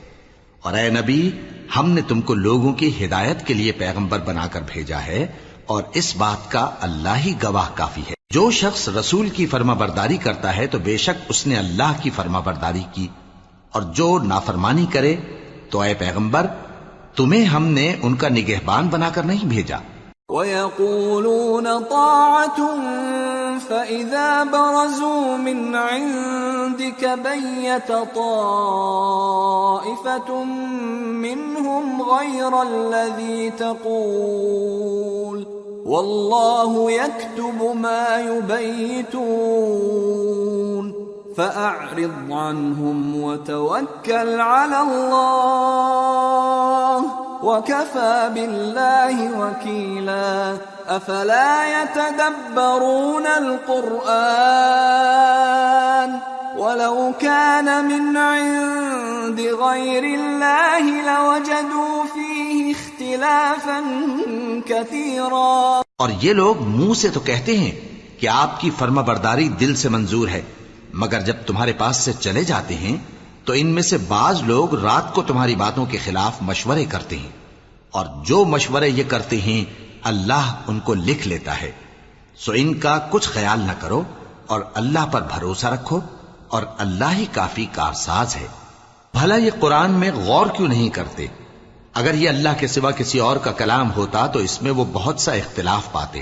اور اے نبی، ہم نے تم کو لوگوں کی ہدایت کے لیے پیغمبر بنا کر بھیجا ہے اور اس بات کا اللہ ہی گواہ کافی ہے۔ جو شخص رسول کی فرما برداری کرتا ہے تو بے شک اس نے اللہ کی فرما برداری کی۔ اور جو نافرمانی کرے تو اے پیغمبر تمہیں ہم نے ان کا نگہبان بنا کر نہیں بھیجا وَيَقُولُونَ طَاعَةٌ فَإِذَا بَرَزُوا مِنْ عِنْدِكَ بَيَّتَ طَائِفَةٌ مِّنْهُمْ غَيْرَ الَّذِي تَقُولُ وَاللَّهُ يَكْتُبُ مَا يُبَيِّتُونَ فَأَعْرِضْ عَنْهُمْ وَتَوَكَّلْ عَلَى اللَّهِ وكفى بالله وكيلا أفلا يتدبرون القرآن ولو كان من عند غير الله لوجدوا فيه اختلافا كثيرا اور یہ لوگ منہ سے تو کہتے ہیں کہ آپ کی فرما برداری دل سے منظور ہے مگر جب تمہارے پاس سے چلے جاتے ہیں تو ان میں سے بعض لوگ رات کو تمہاری باتوں کے خلاف مشورے کرتے ہیں اور جو مشورے یہ کرتے ہیں، اللہ ان کو لکھ لیتا ہے۔ سو ان کا کچھ خیال نہ کرو اور اللہ پر بھروسہ رکھو اور اللہ ہی کافی کارساز ہے۔ بھلا یہ قرآن میں غور کیوں نہیں کرتے؟ اگر یہ اللہ کے سوا کسی اور کا کلام ہوتا تو اس میں وہ بہت سا اختلاف پاتے۔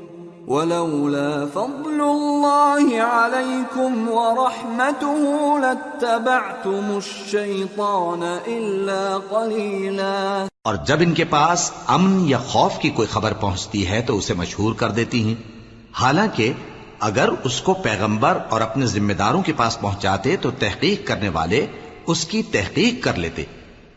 ولولا فضل الله عليكم ورحمته لاتبعتم الشيطان الا قليلا. اور جب ان کے پاس امن یا خوف کی کوئی خبر پہنچتی ہے تو اسے مشہور کر دیتی ہیں۔ حالانکہ اگر اس کو پیغمبر اور اپنے ذمہ داروں کے پاس پہنچاتے تو تحقیق کرنے والے اس کی تحقیق کر لیتے۔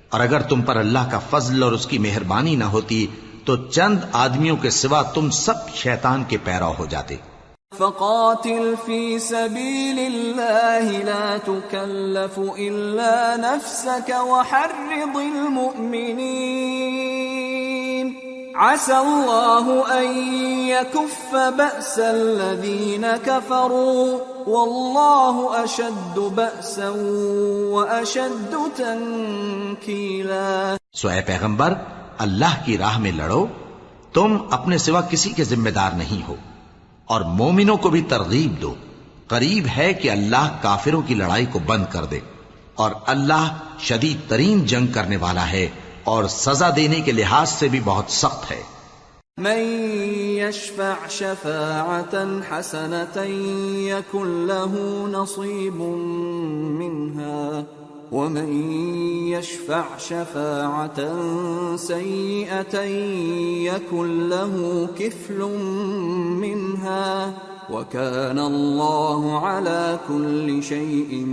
اور اگر تم پر اللہ کا فضل اور اس کی مہربانی نہ ہوتی تو چند آدمیوں کے سوا تم سب شیطان کے پیرا ہو جاتے۔ فقاتل في سبيل الله لا تكلف إلا نفسك وحرض المؤمنين عسى الله أن يكف بأس الذين كفروا والله أشد بأسا وأشد تنكيلا سو اے پیغمبر اللہ کی راہ میں لڑو، تم اپنے سوا کسی کے ذمہ دار نہیں ہو۔ اور مومنوں کو بھی ترغیب دو۔ قریب ہے کہ اللہ کافروں کی لڑائی کو بند کر دے۔ اور اللہ شدید ترین جنگ کرنے والا ہے اور سزا دینے کے لحاظ سے بھی بہت سخت ہے۔ من يشفع شفاعة حسنة يكن له نصيب منها ومن يشفع شفاعة سيئة يكن له كفل منها وكان الله على كل شيء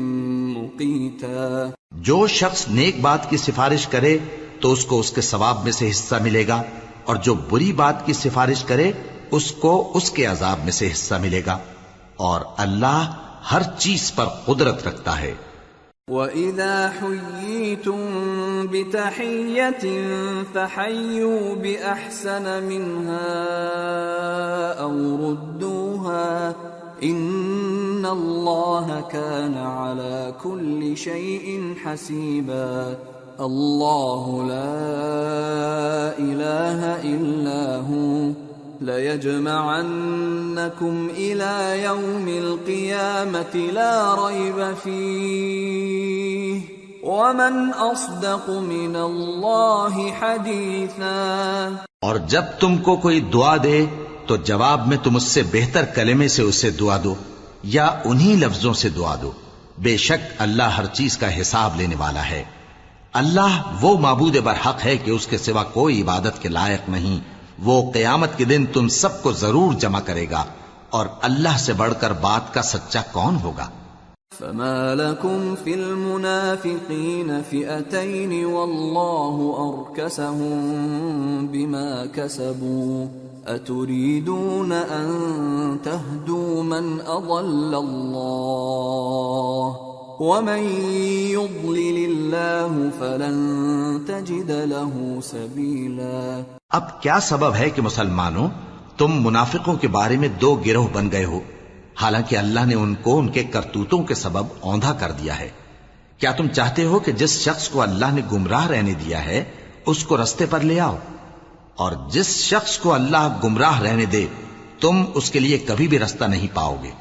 مقيتا. جو شخص نیک بات کی سفارش کرے تو اس کو اس کے ثواب میں سے حصہ ملے گا، اور جو بری بات کی سفارش کرے، اس کو اس کے عذاب میں سے حصہ ملے گا، اور اللہ ہر چیز پر قدرت رکھتا ہے۔ وَإِذَا حُيِّيتُم بِتَحِيَّةٍ فَحَيُّوا بِأَحْسَنَ مِنْهَا أَوْ رُدُّوهَا إِنَّ اللَّهَ كَانَ عَلَى كُلِّ شَيْءٍ حَسِيبًا. الله لا إله إلا هو ليجمعنكم إلى يوم القيامة لا ريب فيه ومن أصدق من الله حديثا اور جب تم کو کوئی دعا دے، تو جواب میں تم اس سے بہتر کلمے سے اسے دعا دو یا انہی لفظوں سے دعا دو۔ بے شک اللہ ہر چیز کا حساب لینے والا ہے۔ اللہ وہ معبود برحق ہے کہ اس کے سوا کوئی عبادت کے لائق نہیں۔ وہ قیامت کے دن تم سب کو ضرور جمع کرے گا اور اللہ سے بڑھ کر بات کا سچا کون ہوگا؟ فما لكم في المنافقين فئتين والله أركسهم بما كسبوا أتريدون أن تهدوا من أضل الله ومن يضلل الله فلن تجد له سبيلا اب کیا سبب ہے کہ مسلمانوں تم منافقوں کے بارے میں دو گروہ بن گئے ہو؟ حالانکہ اللہ نے ان کو ان کے کرتوتوں کے سبب اوندھا کر دیا ہے۔ کیا تم چاہتے ہو کہ جس شخص کو اللہ نے گمراہ رہنے دیا ہے، اس کو رستے پر لے آؤ؟ اور جس شخص کو اللہ گمراہ رہنے دے، تم اس کے لیے کبھی بھی رستہ نہیں پاؤ گے۔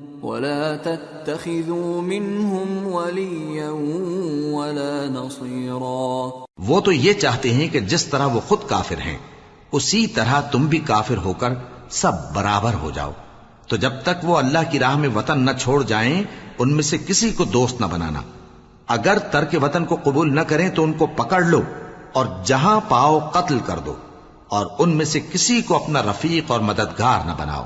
ولا تتخذوا منهم وليا ولا نصيرا۔ وہ تو یہ چاہتے ہیں کہ جس طرح وہ خود کافر ہیں، اسی طرح تم بھی کافر ہو کر سب برابر ہو جاؤ۔ تو جب تک وہ اللہ کی راہ میں وطن نہ چھوڑ جائیں، ان میں سے کسی کو دوست نہ بنانا۔ اگر ترک وطن کو قبول نہ کریں تو ان کو پکڑ لو اور جہاں پاؤ قتل کر دو، اور ان میں سے کسی کو اپنا رفیق اور مددگار نہ بناؤ۔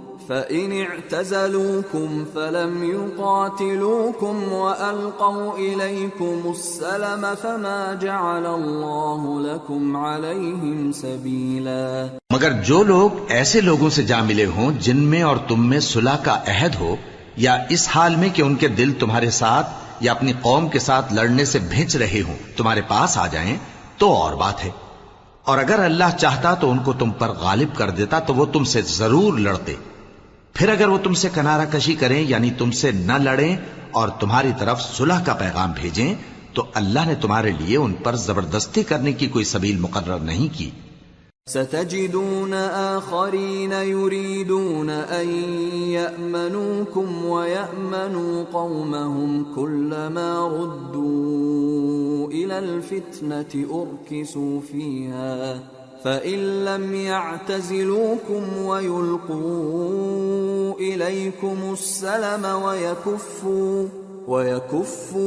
فإن اعتزلوكم فلم يقاتلوكم وألقوا إليكم السلم فما جعل الله لكم عليهم سبيلا مگر جو لوگ ایسے لوگوں سے جا ملے ہوں جن میں اور تم میں صلح کا عہد ہو، یا اس حال میں کہ ان کے دل تمہارے ساتھ یا اپنی قوم کے ساتھ لڑنے سے بھیج رہے ہوں، تمہارے پاس آ جائیں، تو اور بات ہے۔ اور اگر اللہ چاہتا تو ان کو تم پر غالب کر دیتا، تو وہ تم سے ضرور لڑتے۔ پھر اگر وہ تم سے کنارہ کشی کریں یعنی تم سے نہ لڑیں اور تمہاری طرف صلح کا پیغام بھیجیں، تو اللہ نے تمہارے لیے ان پر زبردستی کرنے کی کوئی سبیل مقرر نہیں کی۔ ستجدون آخرين يريدون أن يأمنوكم ويأمنوا قومهم كلما ردوا إلى الفتنة أركسوا فيها فَإِن لَّمْ يَعْتَزِلُوكُمْ وَيُلْقُوا إِلَيْكُمُ السَّلَمَ وَيَكُفُّوا وَيَكُفُّوا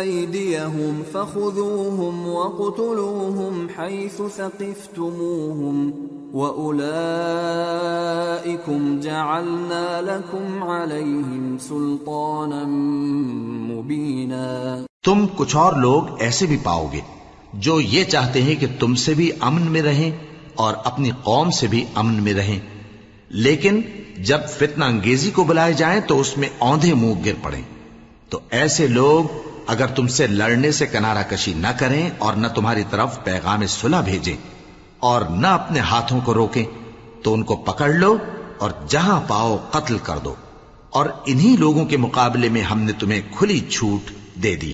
أَيْدِيَهُمْ فَخُذُوهُمْ وَاقْتُلُوهُمْ حَيْثُ ثَقِفْتُمُوهُمْ وَأُولَئِكُمْ جَعَلْنَا لَكُمْ عَلَيْهِمْ سُلْطَانًا مُبِينًا تم کچھ اور لوگ ایسے بھی پاؤ گے۔ جو یہ چاہتے ہیں کہ تم سے بھی امن میں رہیں اور اپنی قوم سے بھی امن میں رہیں۔ لیکن جب فتنہ انگیزی کو بلائے جائیں تو اس میں اوندھے منہ گر پڑیں۔ تو ایسے لوگ اگر تم سے لڑنے سے کنارہ کشی نہ کریں اور نہ تمہاری طرف پیغام صلح بھیجیں اور نہ اپنے ہاتھوں کو روکیں، تو ان کو پکڑ لو اور جہاں پاؤ قتل کر دو۔ اور انہی لوگوں کے مقابلے میں ہم نے تمہیں کھلی چھوٹ دے دی۔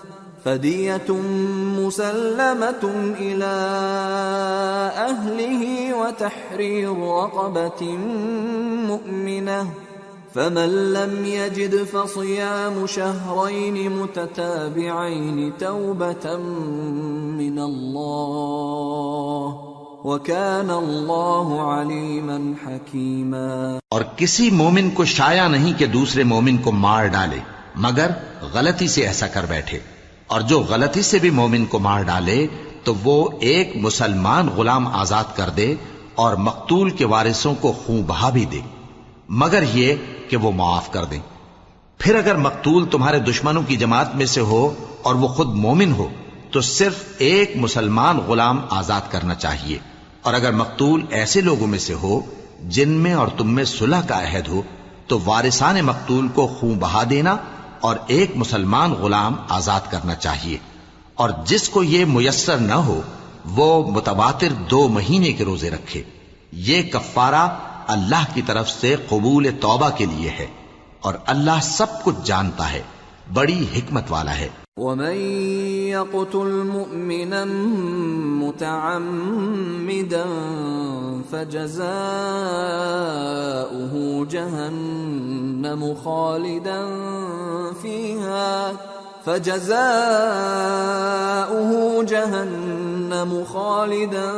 فدية مسلمة إلى أهله وتحرير رقبة مؤمنة. فمن لم يجد فصيام شهرين متتابعين توبة من الله وكان الله عليما حكيما. اور کسی مومن کو شایا نہیں کہ دوسرے مومن کو مار ڈالے مگر غلطی سے ایسا کر بیٹھے۔ اور جو غلطی سے بھی مومن کو مار ڈالے، تو وہ ایک مسلمان غلام آزاد کر دے اور مقتول کے وارثوں کو خون بہا بھی دے۔ مگر یہ کہ وہ معاف کر دیں۔ پھر اگر مقتول تمہارے دشمنوں کی جماعت میں سے ہو اور وہ خود مومن ہو، تو صرف ایک مسلمان غلام آزاد کرنا چاہیے۔ اور اگر مقتول ایسے لوگوں میں سے ہو جن میں اور تم میں صلح کا عہد ہو، تو وارثان مقتول کو خون بہا دینا اور ایک مسلمان غلام آزاد کرنا چاہیے۔ اور جس کو یہ میسر نہ ہو، وہ متواتر دو مہینے کے روزے رکھے۔ یہ کفارہ اللہ کی طرف سے قبول توبہ کے لیے ہے اور اللہ سب کچھ جانتا ہے، بڑی حکمت والا ہے۔ ومن يقتل مؤمنا متعمدا فجزاؤه جهنم خالدا فيها فجزاؤه جهنم خالدا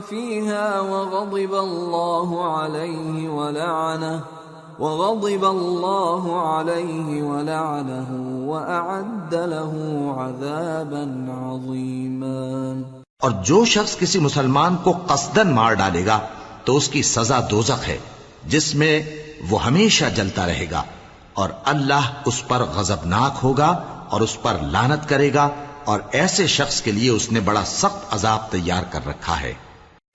فيها وغضب الله عليه ولعنه وغضب الله عليه ولعنه وأعد له عذابا عظيما. اور جو شخص کسی مسلمان کو قصدن مار ڈالے گا تو اس کی سزا دوزخ ہے، جس میں وہ ہمیشہ جلتا رہے گا اور اللہ اس پر غضبناک ہوگا اور اس پر لانت کرے گا اور ایسے شخص کے لیے اس نے بڑا سخت عذاب تیار کر رکھا ہے۔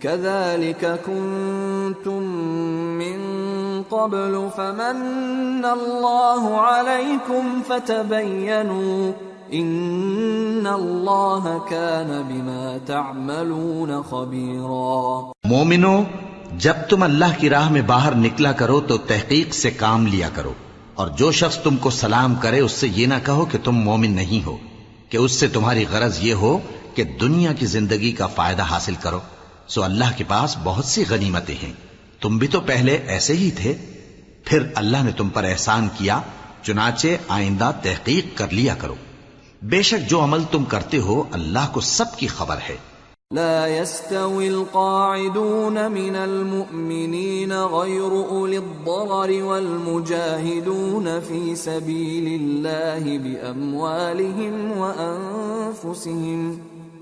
كذلك كنتم من قبل فمن الله عليكم فتبينوا ان الله كان بما تعملون خبيرا مومنو، جب تم اللہ کی راہ میں باہر نکلا کرو تو تحقیق سے کام لیا کرو اور جو شخص تم کو سلام کرے اس سے یہ نہ کہو کہ تم مومن نہیں ہو، کہ اس سے تمہاری غرض یہ ہو کہ دنیا کی زندگی کا فائدہ حاصل کرو۔ سو اللہ کے پاس بہت سی غنیمتیں ہیں۔ تم بھی تو پہلے ایسے ہی تھے۔ پھر اللہ نے تم پر احسان کیا، چنانچہ آئندہ تحقیق کر لیا کرو۔ بے شک جو عمل تم کرتے ہو اللہ کو سب کی خبر ہے۔ لا يستوي القاعدون من المؤمنين غير أولي الضرر والمجاهدون في سبيل الله بأموالهم وأنفسهم.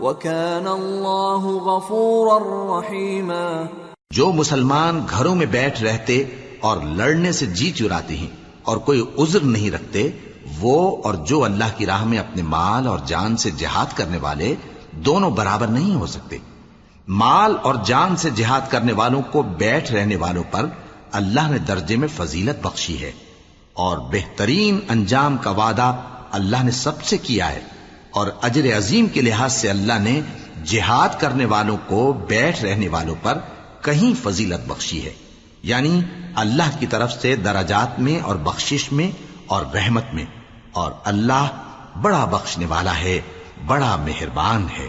وَكَانَ اللَّهُ غَفُورًا رَحِيمًا. جو مسلمان گھروں میں بیٹھ رہتے اور لڑنے سے جی چراتے ہیں اور کوئی عذر نہیں رکھتے، وہ اور جو اللہ کی راہ میں اپنے مال اور جان سے جہاد کرنے والے دونوں برابر نہیں ہو سکتے۔ مال اور جان سے جہاد کرنے والوں کو بیٹھ رہنے والوں پر اللہ نے درجے میں فضیلت بخشی ہے اور بہترین انجام کا وعدہ اللہ نے سب سے کیا ہے۔ اور اجر عظیم کے لحاظ سے اللہ نے جہاد کرنے والوں کو بیٹھ رہنے والوں پر کہیں فضیلت بخشی ہے۔ یعنی اللہ کی طرف سے درجات میں اور بخشش میں اور رحمت میں اور اللہ بڑا بخشنے والا ہے، بڑا مہربان ہے۔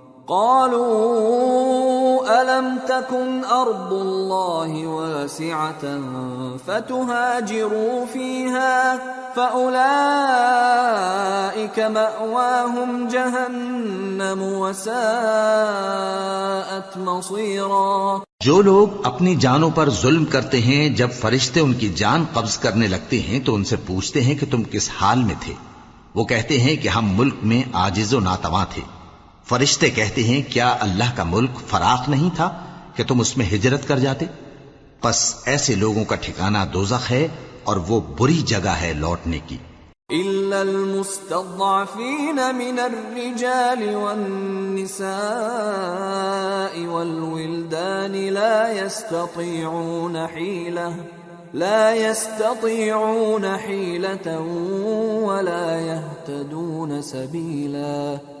قالوا ألم تكن أرض الله واسعة فتهاجروا فيها فأولئك مأواهم جهنم وساءت مصيرا جو لوگ اپنی جانوں پر ظلم کرتے ہیں، جب فرشتے ان کی جان قبض کرنے لگتے ہیں، تو ان سے پوچھتے ہیں کہ تم کس حال میں تھے؟ وہ کہتے ہیں کہ ہم ملک میں آجز و ناتواں تھے۔ فرشتے کہتے ہیں، کیا اللہ کا ملک فراخ نہیں تھا کہ تم اس میں ہجرت کر جاتے؟ پس ایسے لوگوں کا ٹھکانہ دوزخ ہے اور وہ بری جگہ ہے لوٹنے کی۔ إلا المستضعفين من الرجال والنساء والولدان لا يستطيعون حيلة، لا يستطيعون حيلة ولا يهتدون سبيلاً۔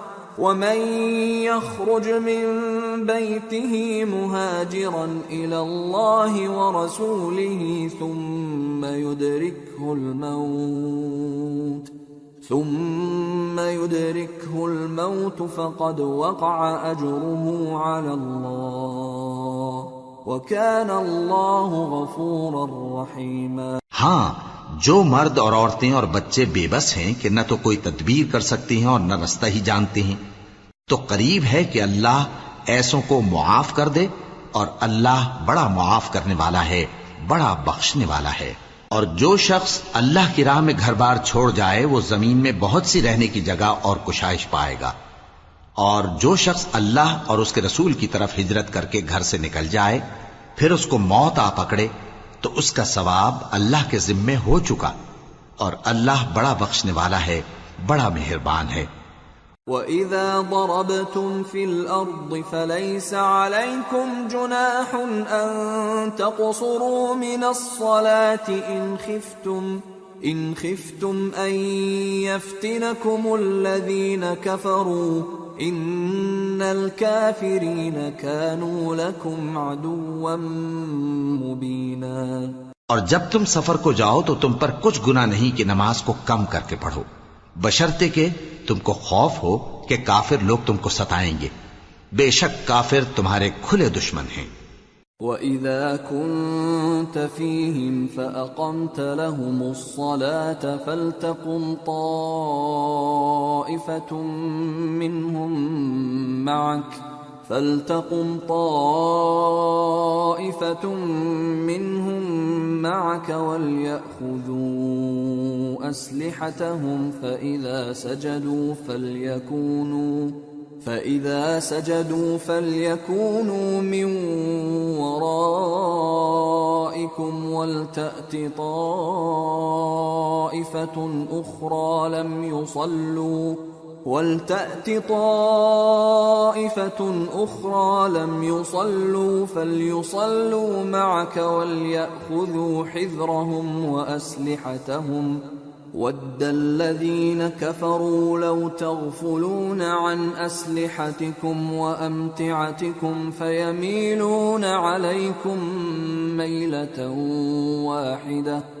ومن يخرج من بيته مهاجرا إلى الله ورسوله ثم يدركه الموت ثم يدركه الموت فقد وقع اجره على الله وكان الله غفورا رحيما ها جو مرد اور عورتیں اور بچے بے بس ہیں کہ نہ تو کوئی تدبیر کر سکتے ہیں اور نہ رستہ ہی جانتے ہیں تو قریب ہے کہ اللہ ایسوں کو معاف کر دے اور اللہ بڑا معاف کرنے والا ہے، بڑا بخشنے والا ہے۔ اور جو شخص اللہ کی راہ میں گھر بار چھوڑ جائے، وہ زمین میں بہت سی رہنے کی جگہ اور کشائش پائے گا۔ اور جو شخص اللہ اور اس کے رسول کی طرف ہجرت کر کے گھر سے نکل جائے، پھر اس کو موت آ پکڑے، تو اس کا ثواب اللہ کے ذمے ہو چکا۔ اور اللہ بڑا بخشنے والا ہے، بڑا مہربان ہے۔ واذا ضربتم في الأرض فليس عليكم جناح ان تقصروا من الصلاه ان خفتم ان خفتم ان يفتنكم الذين كفروا ان الكافرين كانوا لكم عدوا مبينا اور جب تم سفر کو جاؤ تو تم پر کچھ گناہ نہیں کہ نماز کو کم کر کے پڑھو۔ بشرتے کہ تم کو خوف ہو کہ کافر لوگ تم کو ستائیں گے۔ بے شک کافر تمہارے کھلے دشمن ہیں۔ وَإِذَا كُنْتَ فِيهِمْ فَأَقَمْتَ لَهُمُ الصَّلَاةَ فَلْتَقُمْ طَائِفَةٌ مِّنْهُمْ مَعَكَ فَلْتَقُمْ طَائِفَةٌ مِّنْهُمْ مَعَكَ وَلْيَأْخُذُوا أَسْلِحَتَهُمْ فَإِذَا سَجَدُوا فَلْيَكُونُوا فَإِذَا سَجَدُوا فَلْيَكُونُوا مِنْ وَرَائِكُمْ وَلْتَأْتِ طَائِفَةٌ أُخْرَى لَمْ يُصَلُّوا وَلْتَأْتِ طَائِفَةٌ أُخْرَى لَمْ يُصَلُّوا فَلْيُصَلُّوا مَعَكَ وَلْيَأْخُذُوا حِذْرَهُمْ وَأَسْلِحَتَهُمْ ود الذين كفروا لو تغفلون عن أسلحتكم وأمتعتكم فيميلون عليكم ميلة واحدة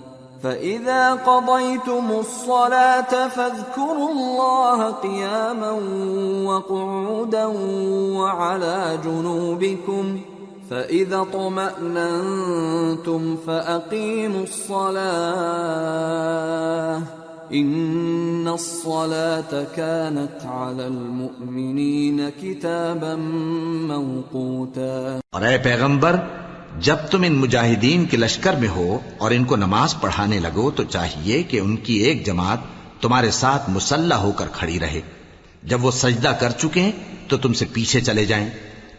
فَإِذَا قَضَيْتُمُ الصَّلَاةَ فَاذْكُرُوا اللَّهَ قِيَامًا وَقُعُودًا وَعَلَى جُنُوبِكُمْ فَإِذَا طُمَأْنَنْتُمْ فَأَقِيمُوا الصَّلَاةَ إِنَّ الصَّلَاةَ كَانَتْ عَلَى الْمُؤْمِنِينَ كِتَابًا مَوْقُوتًا اے پیغمبر جب تم ان مجاہدین کے لشکر میں ہو اور ان کو نماز پڑھانے لگو تو چاہیے کہ ان کی ایک جماعت تمہارے ساتھ مسلح ہو کر کھڑی رہے۔ جب وہ سجدہ کر چکے تو تم سے پیچھے چلے جائیں۔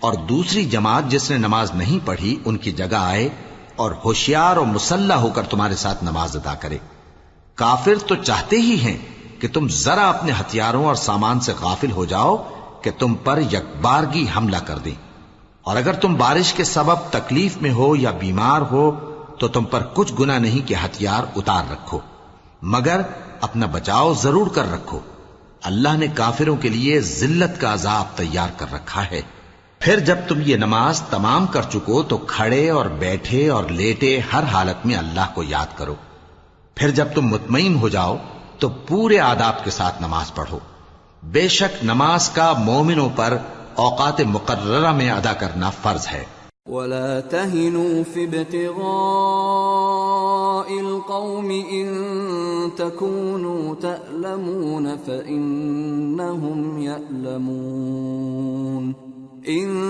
اور دوسری جماعت جس نے نماز نہیں پڑھی، ان کی جگہ آئے اور ہوشیار اور مسلح ہو کر تمہارے ساتھ نماز ادا کرے۔ کافر تو چاہتے ہی ہیں کہ تم ذرا اپنے ہتھیاروں اور سامان سے غافل ہو جاؤ کہ تم پر یکبارگی حملہ کر دیں۔ اور اگر تم بارش کے سبب تکلیف میں ہو یا بیمار ہو، تو تم پر کچھ گنا نہیں کہ ہتھیار اتار رکھو، مگر اپنا بچاؤ ضرور کر رکھو۔ اللہ نے کافروں کے لیے ذلت کا عذاب تیار کر رکھا ہے۔ پھر جب تم یہ نماز تمام کر چکو، تو کھڑے اور بیٹھے اور لیٹے ہر حالت میں اللہ کو یاد کرو۔ پھر جب تم مطمئن ہو جاؤ، تو پورے آداب کے ساتھ نماز پڑھو۔ بے شک نماز کا مومنوں پر اوقات مقررہ میں ادا کرنا فرض ہے۔ ولا تهنوا في ابتغاء القوم إن تكونوا تألمون فإنهم يألمون۔ إن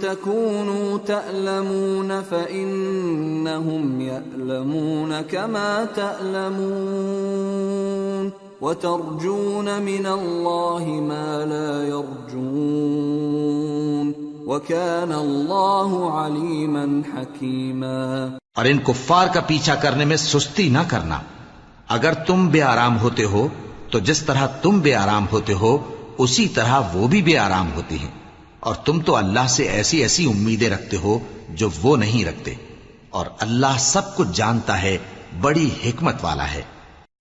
تكونوا تألمون فإنهم يألمون كما تألمون۔ وترجون من الله ما لا يرجون وكان الله عليما حكيما اور ان کفار کا پیچھا کرنے میں سستی نہ کرنا۔ اگر تم بے آرام ہوتے ہو، تو جس طرح تم بے آرام ہوتے ہو، اسی طرح وہ بھی بے آرام ہوتی ہیں۔ اور تم تو اللہ سے ایسی ایسی امیدیں رکھتے ہو جو وہ نہیں رکھتے۔ اور اللہ سب کچھ جانتا ہے، بڑی حکمت والا ہے۔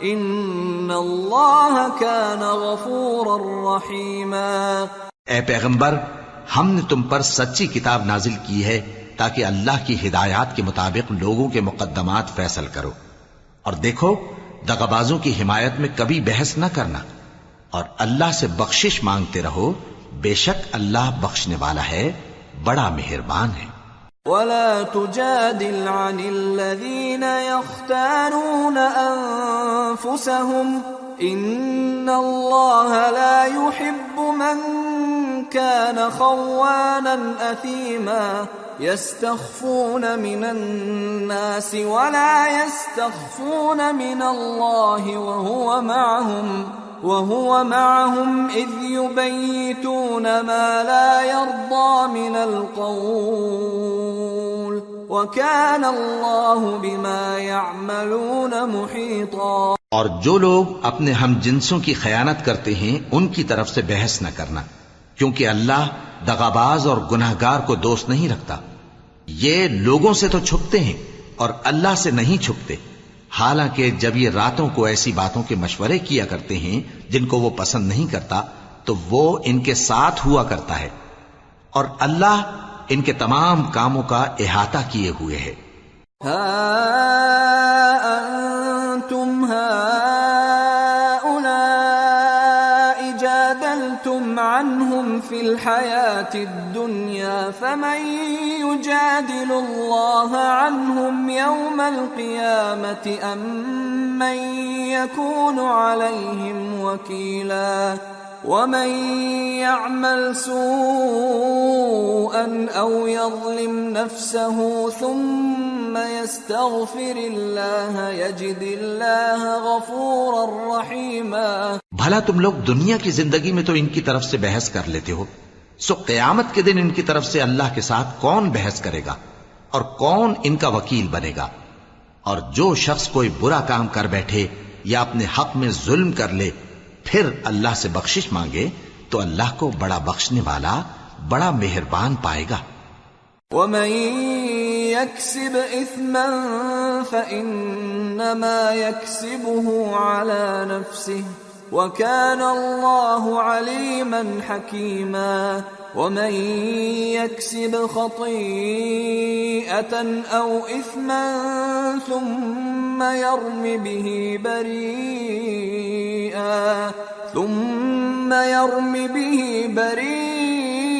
ان اللہ كان غفورا رحیما اے پیغمبر، ہم نے تم پر سچی کتاب نازل کی ہے تاکہ اللہ کی ہدایات کے مطابق لوگوں کے مقدمات فیصل کرو۔ اور دیکھو دغبازوں کی حمایت میں کبھی بحث نہ کرنا۔ اور اللہ سے بخشش مانگتے رہو، بے شک اللہ بخشنے والا ہے، بڑا مہربان ہے۔ ولا تجادل عن الذين يختارون أنفسهم إن الله لا يحب من كان خوانا أثيما يستخفون من الناس ولا يستخفون من الله وهو معهم وهو معهم إذ يبيتون ما لا يرضى من القول وكان الله بما يعملون محيطا اور جو لوگ اپنے ہم جنسوں کی خیانت کرتے ہیں، ان کی طرف سے بحث نہ کرنا، کیونکہ اللہ دغاباز اور گناہگار کو دوست نہیں رکھتا۔ یہ لوگوں سے تو چھپتے ہیں اور اللہ سے نہیں چھپتے۔ حالانکہ جب یہ راتوں کو ایسی باتوں کے مشورے کیا کرتے ہیں، جن کو وہ پسند نہیں کرتا، تو وہ ان کے ساتھ ہوا کرتا ہے۔ اور اللہ ان کے تمام کاموں کا احاطہ کیے ہوئے ہے أنتم جادلتم عنهم في الحياة الدنيا فمن يجادل الله عنهم يوم القيامة أم من يكون عليهم وكيلا ومن يعمل سوءا أو يظلم نفسه ثم يستغفر الله يجد الله غفورا رحيما۔ بھلا تم لوگ دنیا کی زندگی میں تو ان کی طرف سے بحث کر لیتے ہو۔ سو قیامت کے دن ان کی طرف سے اللہ کے ساتھ کون بحث کرے گا؟ اور کون ان کا وکیل بنے گا؟ اور جو شخص کوئی برا کام کر بیٹھے یا اپنے حق میں ظلم کر لے پھر اللہ سے بخشش مانگے تو اللہ کو بڑا بخشنے والا بڑا مہربان پائے گا۔ ومن يكسب اثما فانما يكسبه على نفسه۔ وكان الله عليما حكيما ومن يكسب خطيئة أو إثما ثم يرم به بريئا ثم يرم به بريئا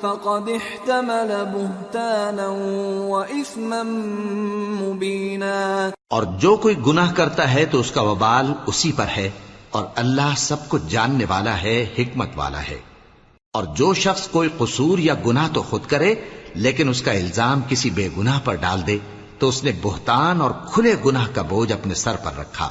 فقد احتمل بهتانا وإثما مبينا. اور جو کوئی گناہ کرتا ہے تو اس کا وبال اسی پر ہے اور اللہ سب کچھ جاننے والا ہے، حکمت والا ہے۔ اور جو شخص کوئی قصور یا گناہ تو خود کرے، لیکن اس کا الزام کسی بے گناہ پر ڈال دے، تو اس نے بہتان اور کھلے گناہ کا بوجھ اپنے سر پر رکھا۔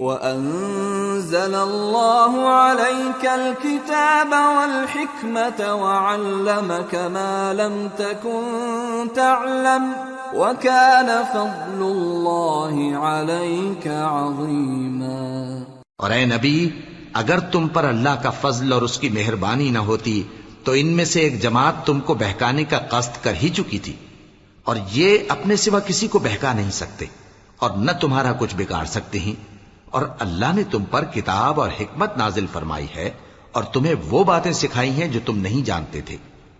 وأنزل الله عليك الكتاب والحكمة وعلمك ما لم تكن تعلم وكان فضل الله عليك عظيما اور اے نبی، اگر تم پر اللہ کا فضل اور اس کی مہربانی نہ ہوتی، تو ان میں سے ایک جماعت تم کو بہکانے کا قصد کر ہی چکی تھی۔ اور یہ اپنے سوا کسی کو بہکا نہیں سکتے، اور نہ تمہارا کچھ بگاڑ سکتے ہیں۔ اور اللہ نے تم پر کتاب اور حکمت نازل فرمائی ہے اور تمہیں وہ باتیں سکھائی ہیں جو تم نہیں جانتے تھے۔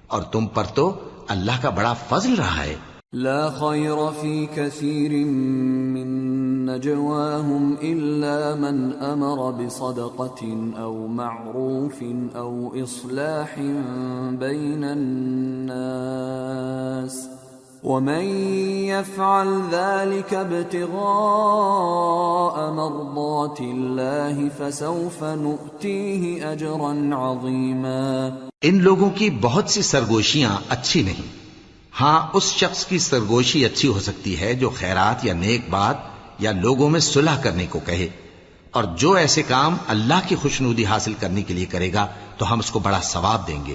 اور تم پر تو اللہ کا بڑا فضل رہا ہے۔ لا خير في كثير من نجواهم إلا من أمر بصدقة أو معروف أو إصلاح بين الناس۔ ومن يفعل ذلك ابتغاء مرضات الله فسوف نؤتيه أجرا عظيما ان لوگوں کی بہت سی سرگوشیاں اچھی نہیں۔ ہاں اس شخص کی سرگوشی اچھی ہو سکتی ہے جو خیرات یا نیک بات یا لوگوں میں صلح کرنے کو کہے۔ اور جو ایسے کام اللہ کی خوشنودی حاصل کرنے کے لیے کرے گا، تو ہم اس کو بڑا ثواب دیں گے۔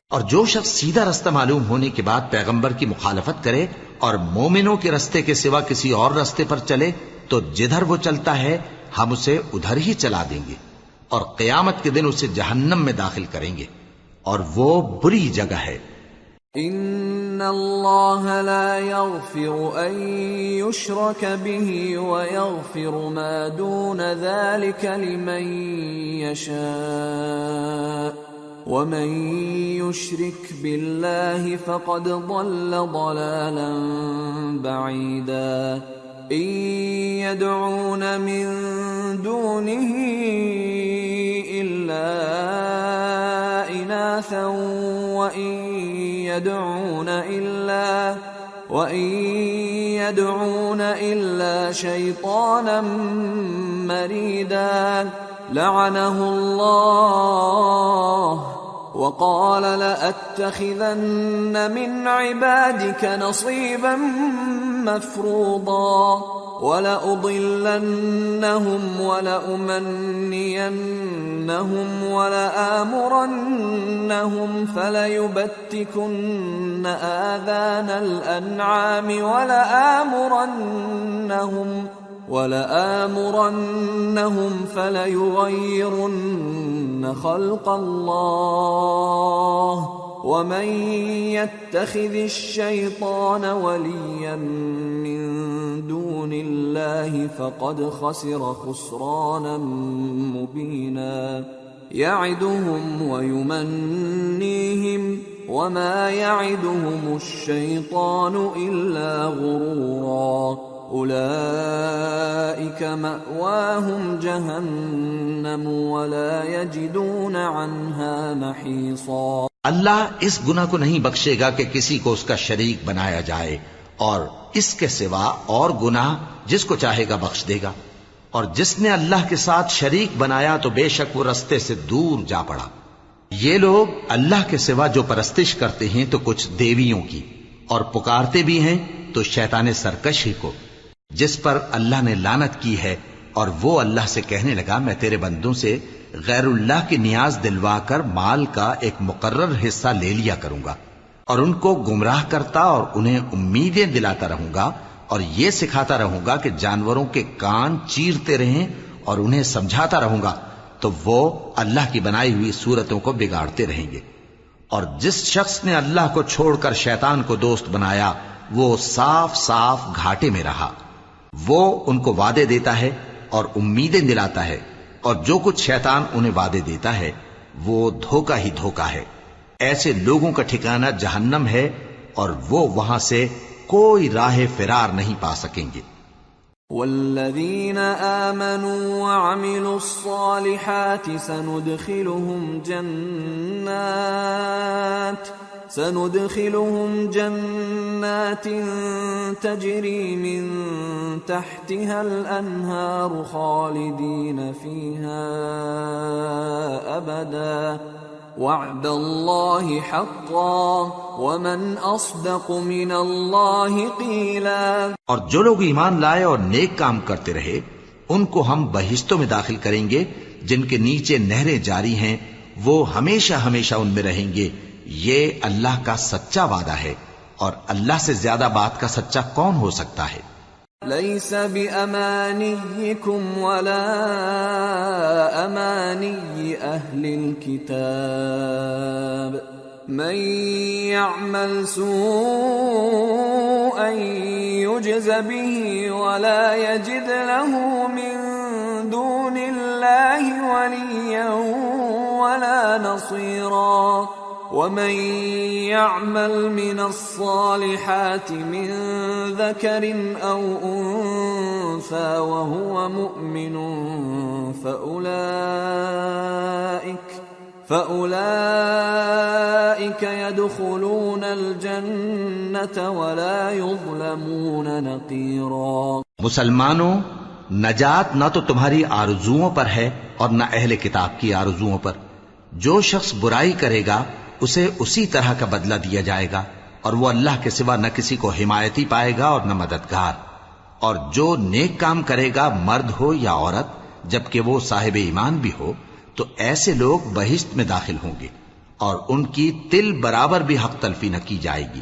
اور جو شخص سیدھا رستہ معلوم ہونے کے بعد پیغمبر کی مخالفت کرے اور مومنوں کے رستے کے سوا کسی اور رستے پر چلے، تو جدھر وہ چلتا ہے، ہم اسے ادھر ہی چلا دیں گے اور قیامت کے دن اسے جہنم میں داخل کریں گے۔ اور وہ بری جگہ ہے۔ ان الله لا يغفر ان يشرك به ويغفر ما دون ذلك لمن يشاء ومن يشرك بالله فقد ضل ضلالا بعيدا. إن يدعون من دونه إلا اناثا وإن يدعون إلا وإن يدعون إلا شيطانا مريدا. لعنه الله وقال لأتخذن من عبادك نصيبا مفروضا ولأضلنهم ولأمنينهم ولآمرنهم فليبتكن آذان الأنعام ولآمرنهم ولآمرنهم فليغيرن خلق الله ومن يتخذ الشيطان وليا من دون الله فقد خسر خسرانا مبينا يعدهم ويمنيهم وما يعدهم الشيطان إلا غرورا أولئك مأواهم جهنم ولا يجدون عنها محيصا۔ اللہ اس گنا کو نہیں بخشے گا کہ کسی کو اس کا شریک بنایا جائے اور اس کے سوا اور گناہ جس کو چاہے گا بخش دے گا۔ اور جس نے اللہ کے ساتھ شریک بنایا تو بے شک وہ رستے سے دور جا پڑا۔ یہ لوگ اللہ کے سوا جو پرستش کرتے ہیں تو کچھ دیویوں کی اور پکارتے بھی ہیں تو شیطان سرکش ہی کو۔ جس پر اللہ نے لانت کی ہے اور وہ اللہ سے کہنے لگا، میں تیرے بندوں سے غیر اللہ کی نیاز دلوا کر مال کا ایک مقرر حصہ لے لیا کروں گا اور ان کو گمراہ کرتا اور انہیں امیدیں دلاتا رہوں گا اور یہ سکھاتا رہوں گا کہ جانوروں کے کان چیرتے رہیں اور انہیں سمجھاتا رہوں گا، تو وہ اللہ کی بنائی ہوئی صورتوں کو بگاڑتے رہیں گے۔ اور جس شخص نے اللہ کو چھوڑ کر شیطان کو دوست بنایا، وہ صاف صاف گھاٹے میں رہا۔ وہ ان کو وعدے دیتا ہے اور امیدیں دلاتا ہے اور جو کچھ شیطان انہیں وعدے دیتا ہے، وہ دھوکا ہی دھوکا ہے۔ ایسے لوگوں کا ٹھکانہ جہنم ہے اور وہ وہاں سے کوئی راہ فرار نہیں پا سکیں گے۔ والذین آمنوا وعملوا الصالحات سندخلهم جنات سندخلهم جنات تجري من تحتها الأنهار خالدين فيها أبدا. وعد الله حقا ومن أصدق من الله قيلا. اور جو لوگ ایمان لائے اور نیک کام کرتے رہے، ان کو ہم بہشتوں میں داخل کریں گے، جن کے نیچے نہریں جاری ہیں، وہ ہمیشہ ہمیشہ ان میں رہیں گے۔ یہ اللہ کا سچا وعدہ ہے اور اللہ سے زیادہ بات کا سچا کون ہو سکتا ہے؟ ليس بأمانيكم ولا أماني أهل الكتاب من يعمل سوءا يجز به ولا يجد له من دون الله وليا ولا نصيرا ومن يعمل من الصالحات من ذكر أو أنثى وهو مؤمن فأولئك فأولئك يدخلون الجنة ولا يظلمون نقيرا مسلمانوں نجات نہ تو تمہاری آرزوؤں پر ہے اور نہ اہل کتاب کی آرزوؤں پر۔ جو شخص برائی کرے گا اسے اسی طرح کا بدلہ دیا جائے گا اور وہ اللہ کے سوا نہ کسی کو حمایتی پائے گا اور نہ مددگار۔ اور جو نیک کام کرے گا مرد ہو یا عورت، جبکہ وہ صاحب ایمان بھی ہو، تو ایسے لوگ بہشت میں داخل ہوں گے اور ان کی تل برابر بھی حق تلفی نہ کی جائے گی۔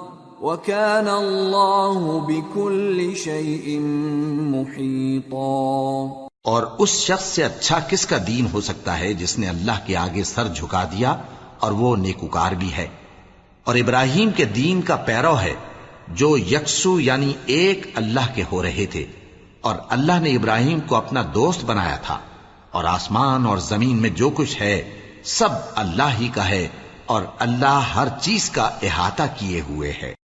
وكان الله بكل شيء محيطا. اور اس شخص سے اچھا کس کا دین ہو سکتا ہے جس نے اللہ کے آگے سر جھکا دیا اور وہ نیکوکار بھی ہے؟ اور ابراہیم کے دین کا پیرو ہے جو یکسو یعنی ایک اللہ کے ہو رہے تھے، اور اللہ نے ابراہیم کو اپنا دوست بنایا تھا۔ اور آسمان اور زمین میں جو کچھ ہے، سب اللہ ہی کا ہے اور اللہ ہر چیز کا احاطہ کیے ہوئے ہے۔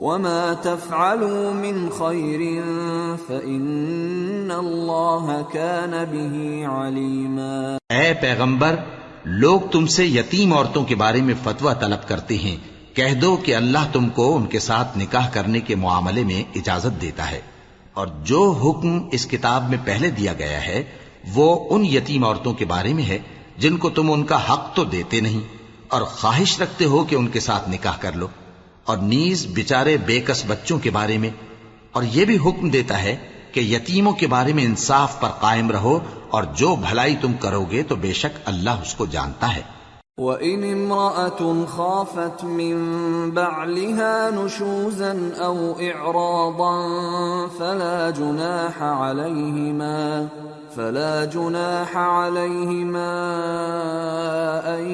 وما تفعلوا من خير فإن الله كان به عليما اے پیغمبر، لوگ تم سے یتیم عورتوں کے بارے میں فتویٰ طلب کرتے ہیں۔ کہہ دو کہ اللہ تم کو ان کے ساتھ نکاح کرنے کے معاملے میں اجازت دیتا ہے۔ اور جو حکم اس کتاب میں پہلے دیا گیا ہے، وہ ان یتیم عورتوں کے بارے میں ہے جن کو تم ان کا حق تو دیتے نہیں۔ اور خواہش رکھتے ہو کہ ان کے ساتھ نکاح کر لو۔ اور نیز بچارے بے کس بچوں کے بارے میں، اور یہ بھی حکم دیتا ہے کہ یتیموں کے بارے میں انصاف پر قائم رہو، اور جو بھلائی تم کرو گے تو بے شک اللہ اس کو جانتا ہے۔ وَإِنِ امْرَأَةٌ خَافَتْ مِنْ بَعْلِهَا نُشُوزًا أَوْ إِعْرَاضًا فَلَا جُنَاحَ عَلَيْهِمَا فلا جناح عليهما أن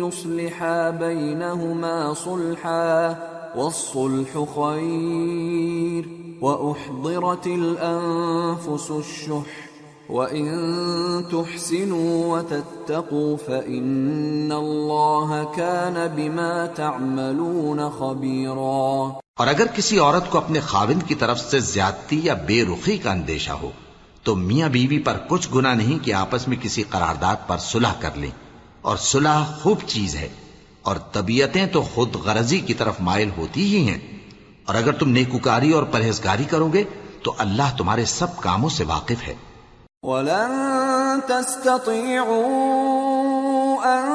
يصلحا بينهما صلحا والصلح خير وأحضرت الأنفس الشح وإن تحسنوا وتتقوا فإن الله كان بما تعملون خبيرا اور اگر کسی عورت کو اپنے خاوند کی طرف سے زیادتی یا بے رخی کا اندیشہ ہو تو میاں بیوی پر کچھ گنا نہیں کہ آپس میں کسی قرارداد پر صلح کر لیں۔ اور صلح خوب چیز ہے۔ اور طبیعتیں تو خود غرضی کی طرف مائل ہوتی ہی ہیں۔ اور اگر تم نیکوکاری اور پرہیزگاری کرو گے تو اللہ تمہارے سب کاموں سے واقف ہے۔ ولن تستطيعوا أن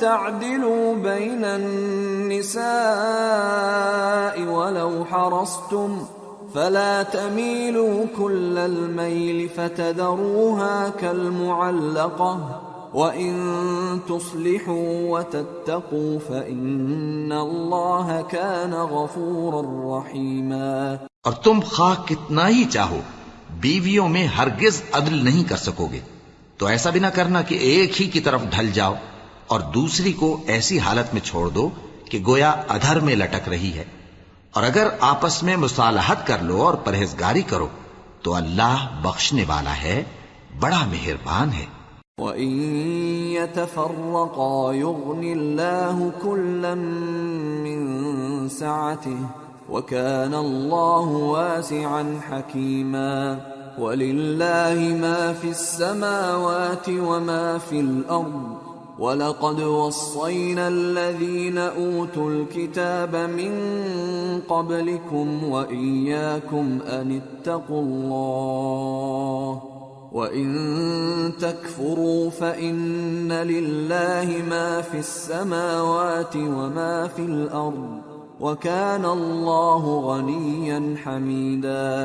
تعدلوا بين النساء ولو حرصتم فلا تميلوا كل الميل فتذروها كالمعلقة وَإِن تُصْلِحُوا وَتَتَّقُوا فَإِنَّ اللَّهَ كَانَ غَفُورًا رَحِيمًا اور تم خواہ کتنا ہی چاہو، بیویوں میں ہرگز عدل نہیں کر سکو گے۔ تو ایسا بھی نہ کرنا کہ ایک ہی کی طرف ڈھل جاؤ اور دوسری کو ایسی حالت میں چھوڑ دو کہ گویا ادھر میں لٹک رہی ہے۔ اور اگر آپس میں مصالحت کر لو اور پرہیزگاری کرو، تو اللہ بخشنے والا ہے، بڑا مہربان ہے۔ وَإِن يَتَفَرَّقَا يُغْنِ اللَّهُ كُلًّا مِّن سَعَتِهِ وكان الله واسعا حكيما ولله ما في السماوات وما في الأرض ولقد وصينا الذين اوتوا الكتاب من قبلكم واياكم ان اتقوا الله وان تكفروا فان لله ما في السماوات وما في الأرض وكان الله غنيا حميدا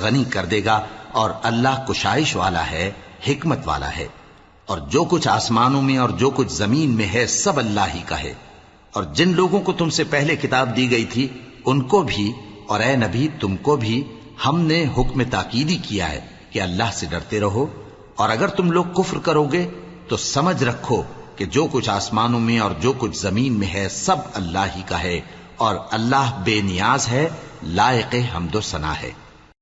غنی کر دے گا اور اللہ کشائش والا ہے، حکمت والا ہے۔ اور جو کچھ آسمانوں میں اور جو کچھ زمین میں ہے، سب اللہ ہی کا ہے۔ اور جن لوگوں کو تم سے پہلے کتاب دی گئی تھی، ان کو بھی، اور اے نبی، تم کو بھی ہم نے حکم تاکیدی کیا ہے کہ اللہ سے ڈرتے رہو۔ اور اگر تم لوگ کفر کرو گے، تو سمجھ رکھو کہ جو کچھ آسمانوں میں اور جو کچھ زمین میں ہے، سب اللہ ہی کا ہے۔ اور اللہ بے نیاز ہے، لائق حمد و ثنا ہے۔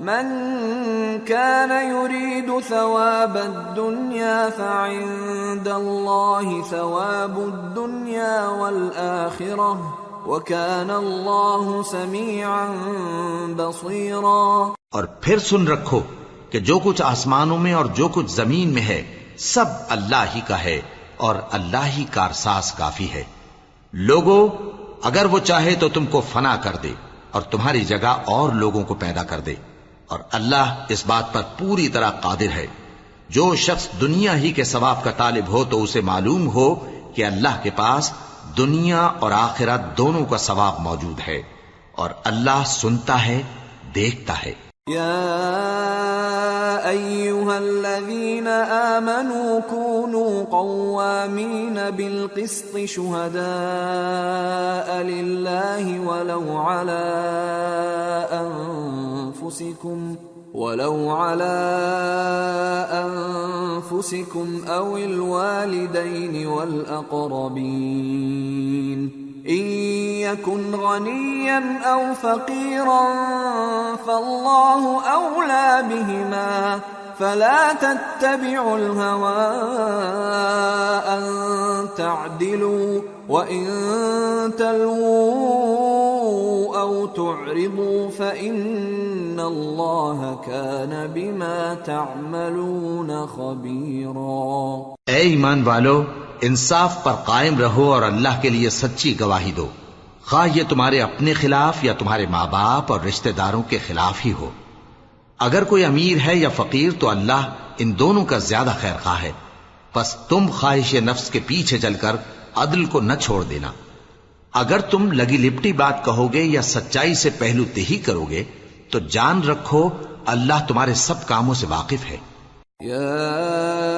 من كان يريد ثواب الدنيا فعند الله ثواب الدنيا والآخرة وكان الله سميعا بصيرا۔ اور پھر سن رکھو کہ جو کچھ آسمانوں میں اور جو کچھ زمین میں ہے، سب اللہ ہی کا ہے اور اللہ ہی کارساز کافی ہے۔ لوگوں اگر وہ چاہے تو تم کو فنا کر دے اور تمہاری جگہ اور لوگوں کو پیدا کر دے۔ اور اللہ اس بات پر پوری طرح قادر ہے۔ جو شخص دنیا ہی کے ثواب کا طالب ہو تو اسے معلوم ہو کہ اللہ کے پاس دنیا اور آخرت دونوں کا ثواب موجود ہے اور اللہ سنتا ہے، دیکھتا ہے۔ یا أيها الذين آمنوا كونوا قوامين بالقسط شهداء لله ولو على أنفسكم ولو على أنفسكم أو الوالدين والأقربين إن يكن غنيا أو فقيرا فالله أولى بهما فلا تتبعوا الهوى أن تعدلوا وإن تلووا أو تعرضوا فإن الله كان بما تعملون خبيرا اے ایمان والو انصاف پر قائم رہو اور اللہ کے لیے سچی گواہی دو۔ خواہ یہ تمہارے اپنے خلاف یا تمہارے ماں باپ اور رشتہ داروں کے خلاف ہی ہو۔ اگر کوئی امیر ہے یا فقیر تو اللہ ان دونوں کا زیادہ خیر خواہ ہے۔ پس تم خواہش نفس کے پیچھے چل کر عدل کو نہ چھوڑ دینا۔ اگر تم لگی لپٹی بات کہو گے یا سچائی سے پہلو تہی کرو گے، تو جان رکھو اللہ تمہارے سب کاموں سے واقف ہے۔ يا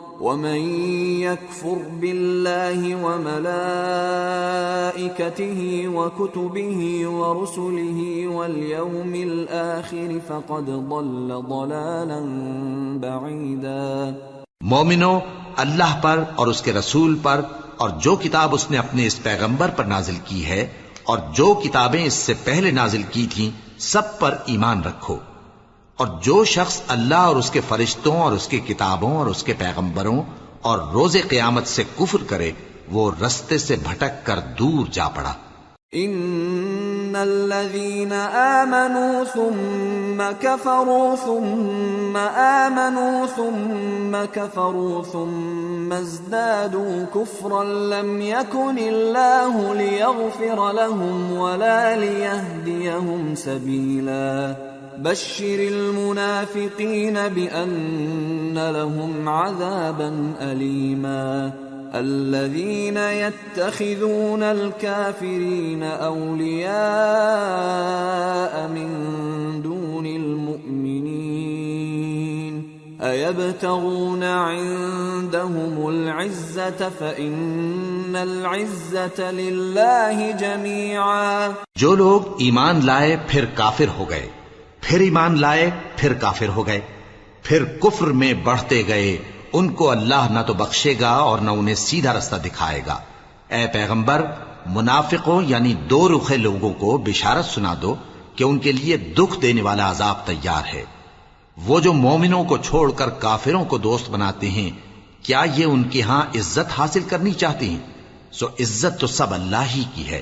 ومن يكفر بالله وملائكته وكتبه ورسله واليوم الآخر فقد ضل ضلالا بعيدا مومنو، اللہ پر اور اس کے رسول پر اور جو کتاب اس نے اپنے اس پیغمبر پر نازل کی ہے اور جو کتابیں اس سے پہلے نازل کی تھیں، سب پر ایمان رکھو۔ اور جو شخص اللہ اور اس کے فرشتوں اور اس کی کتابوں اور اس کے پیغمبروں اور روز قیامت سے کفر کرے، وہ رستے سے بھٹک کر دور جا پڑا۔ ان الذين امنوا ثم كفروا ثم امنوا ثم كفروا ثم ازدادوا كفرا لم يكن الله ليغفر لهم ولا ليهديهم سبيلا بشر المنافقين بأن لهم عذابا اليما. الذين يتخذون الكافرين أولياء من دون المؤمنين. أيبتغون عندهم العزة فإن العزة لله جميعا. جو لوگ ایمان لائے پھر کافر ہو گئے۔ پھر ایمان لائے، پھر کافر ہو گئے۔ پھر کفر میں بڑھتے گئے۔ ان کو اللہ نہ تو بخشے گا اور نہ انہیں سیدھا رستہ دکھائے گا۔ اے پیغمبر، منافقوں یعنی دو رخے لوگوں کو بشارت سنا دو کہ ان کے لیے دکھ دینے والا عذاب تیار ہے۔ وہ جو مومنوں کو چھوڑ کر کافروں کو دوست بناتے ہیں، کیا یہ ان کے ہاں عزت حاصل کرنی چاہتے ہیں؟ سو عزت تو سب اللہ ہی کی ہے۔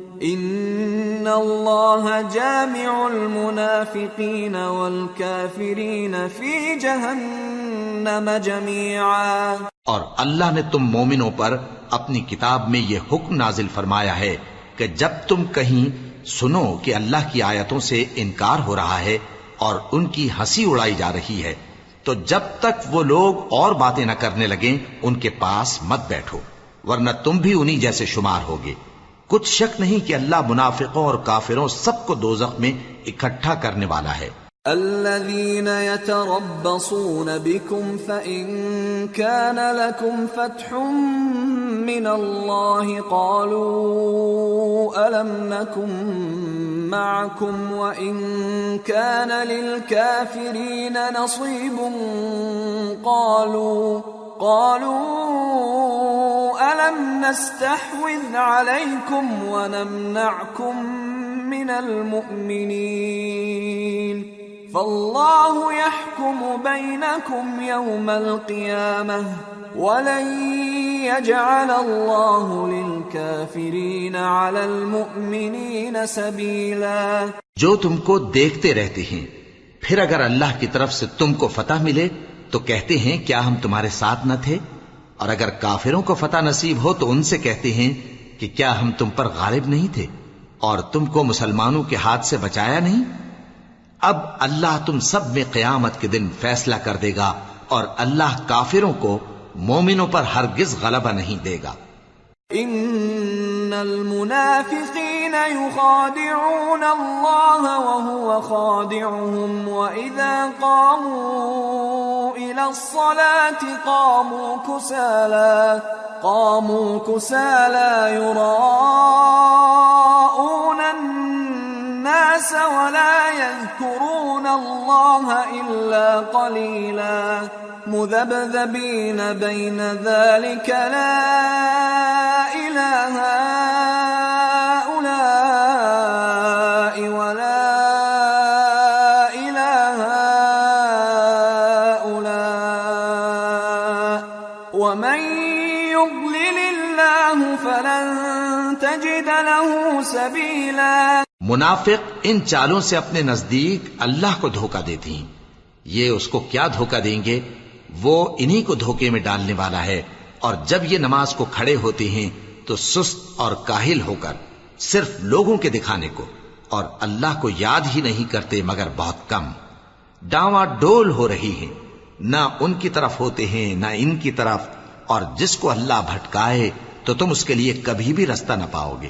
ان اللہ جامع المنافقین والکافرین فی جہنم جميعا۔ اور اللہ نے تم مومنوں پر اپنی کتاب میں یہ حکم نازل فرمایا ہے کہ جب تم کہیں سنو کہ اللہ کی آیتوں سے انکار ہو رہا ہے اور ان کی ہنسی اڑائی جا رہی ہے، تو جب تک وہ لوگ اور باتیں نہ کرنے لگیں، ان کے پاس مت بیٹھو، ورنہ تم بھی انہی جیسے شمار ہوگے۔ کچھ شک نہیں کہ اللہ منافقوں اور کافروں سب کو دوزخ میں اکٹھا کرنے والا ہے۔ الذين يتربصون بكم فإن كان لكم فتح من الله قالوا ألم نكن معكم وإن كان للكافرين نصيب قالوا قالوا ألم نستحوذ عليكم ونمنعكم من المؤمنين فالله يحكم بينكم يوم القيامة ولن يجعل الله للكافرين على المؤمنين سبيلا جو تم کو دیکھتے رہتے ہیں پھر اگر اللہ کی طرف سے تم کو فتح ملے تو کہتے ہیں، کیا ہم تمہارے ساتھ نہ تھے؟ اور اگر کافروں کو فتح نصیب ہو تو ان سے کہتے ہیں کہ کیا ہم تم پر غالب نہیں تھے اور تم کو مسلمانوں کے ہاتھ سے بچایا نہیں؟ اب اللہ تم سب میں قیامت کے دن فیصلہ کر دے گا اور اللہ کافروں کو مومنوں پر ہرگز غلبہ نہیں دے گا۔ ان المنافقين يخادعون الله وهو خادعهم وإذا قاموا إلى الصلاة قاموا كسالى قاموا كسالى يراءون الناس ولا يذكرون الله إلا قليلا. مذبذبين بين ذلك لا إله سبيلا منافق ان چالوں سے اپنے نزدیک اللہ کو دھوکہ دیتی ہیں یہ اس کو کیا دھوکہ دیں گے؟ وہ انہی کو دھوکے میں ڈالنے والا ہے۔ اور جب یہ نماز کو کھڑے ہوتے ہیں تو سست اور کاہل ہو کر صرف لوگوں کے دکھانے کو۔ اور اللہ کو یاد ہی نہیں کرتے مگر بہت کم۔ ڈاواں ڈول ہو رہی ہیں۔ نہ ان کی طرف ہوتے ہیں، نہ ان کی طرف۔ اور جس کو اللہ بھٹکائے تو تم اس کے لیے کبھی بھی رستہ نہ پاؤ گے۔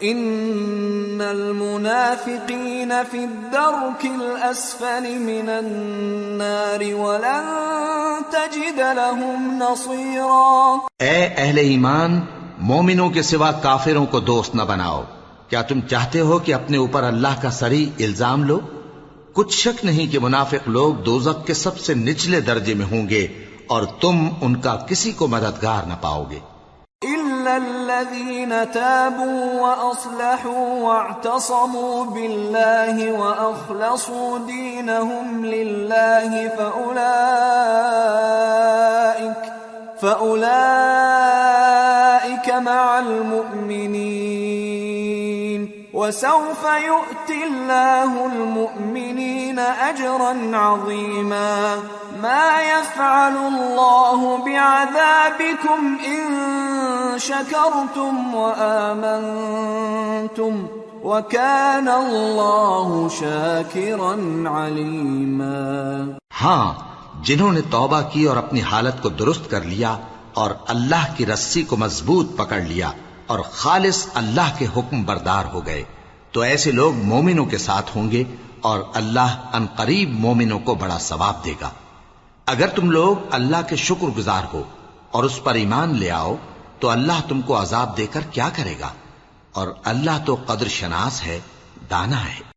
ان المنافقين في الدرك الاسفل من النار ولن تجد لهم نصيرا. اے اہل ایمان، مومنوں کے سوا کافروں کو دوست نہ بناؤ۔ کیا تم چاہتے ہو کہ اپنے اوپر اللہ کا سری الزام لو؟ کچھ شک نہیں کہ منافق لوگ دوزخ کے سب سے نچلے درجے میں ہوں گے اور تم ان کا کسی کو مددگار نہ پاؤ گے۔ إلا الذين تابوا وأصلحوا واعتصموا بالله وأخلصوا دينهم لله فأولئك فأولئك مع المؤمنين وسوف يؤت الله المؤمنين اجرا عظيما. ما يفعل الله بعذابكم إن شكرتم وآمنتم وكان الله شاكرا عليما. ہاں جنہوں نے توبہ کی اور اپنی حالت کو درست کر لیا اور اللہ کی رسی کو مضبوط پکڑ لیا اور خالص اللہ کے حکم بردار ہو گئے۔ تو ایسے لوگ مومنوں کے ساتھ ہوں گے اور اللہ ان قریب مومنوں کو بڑا ثواب دے گا۔ اگر تم لوگ اللہ کے شکر گزار ہو اور اس پر ایمان لے آؤ، تو اللہ تم کو عذاب دے کر کیا کرے گا؟ اور اللہ تو قدر شناس ہے، دانا ہے۔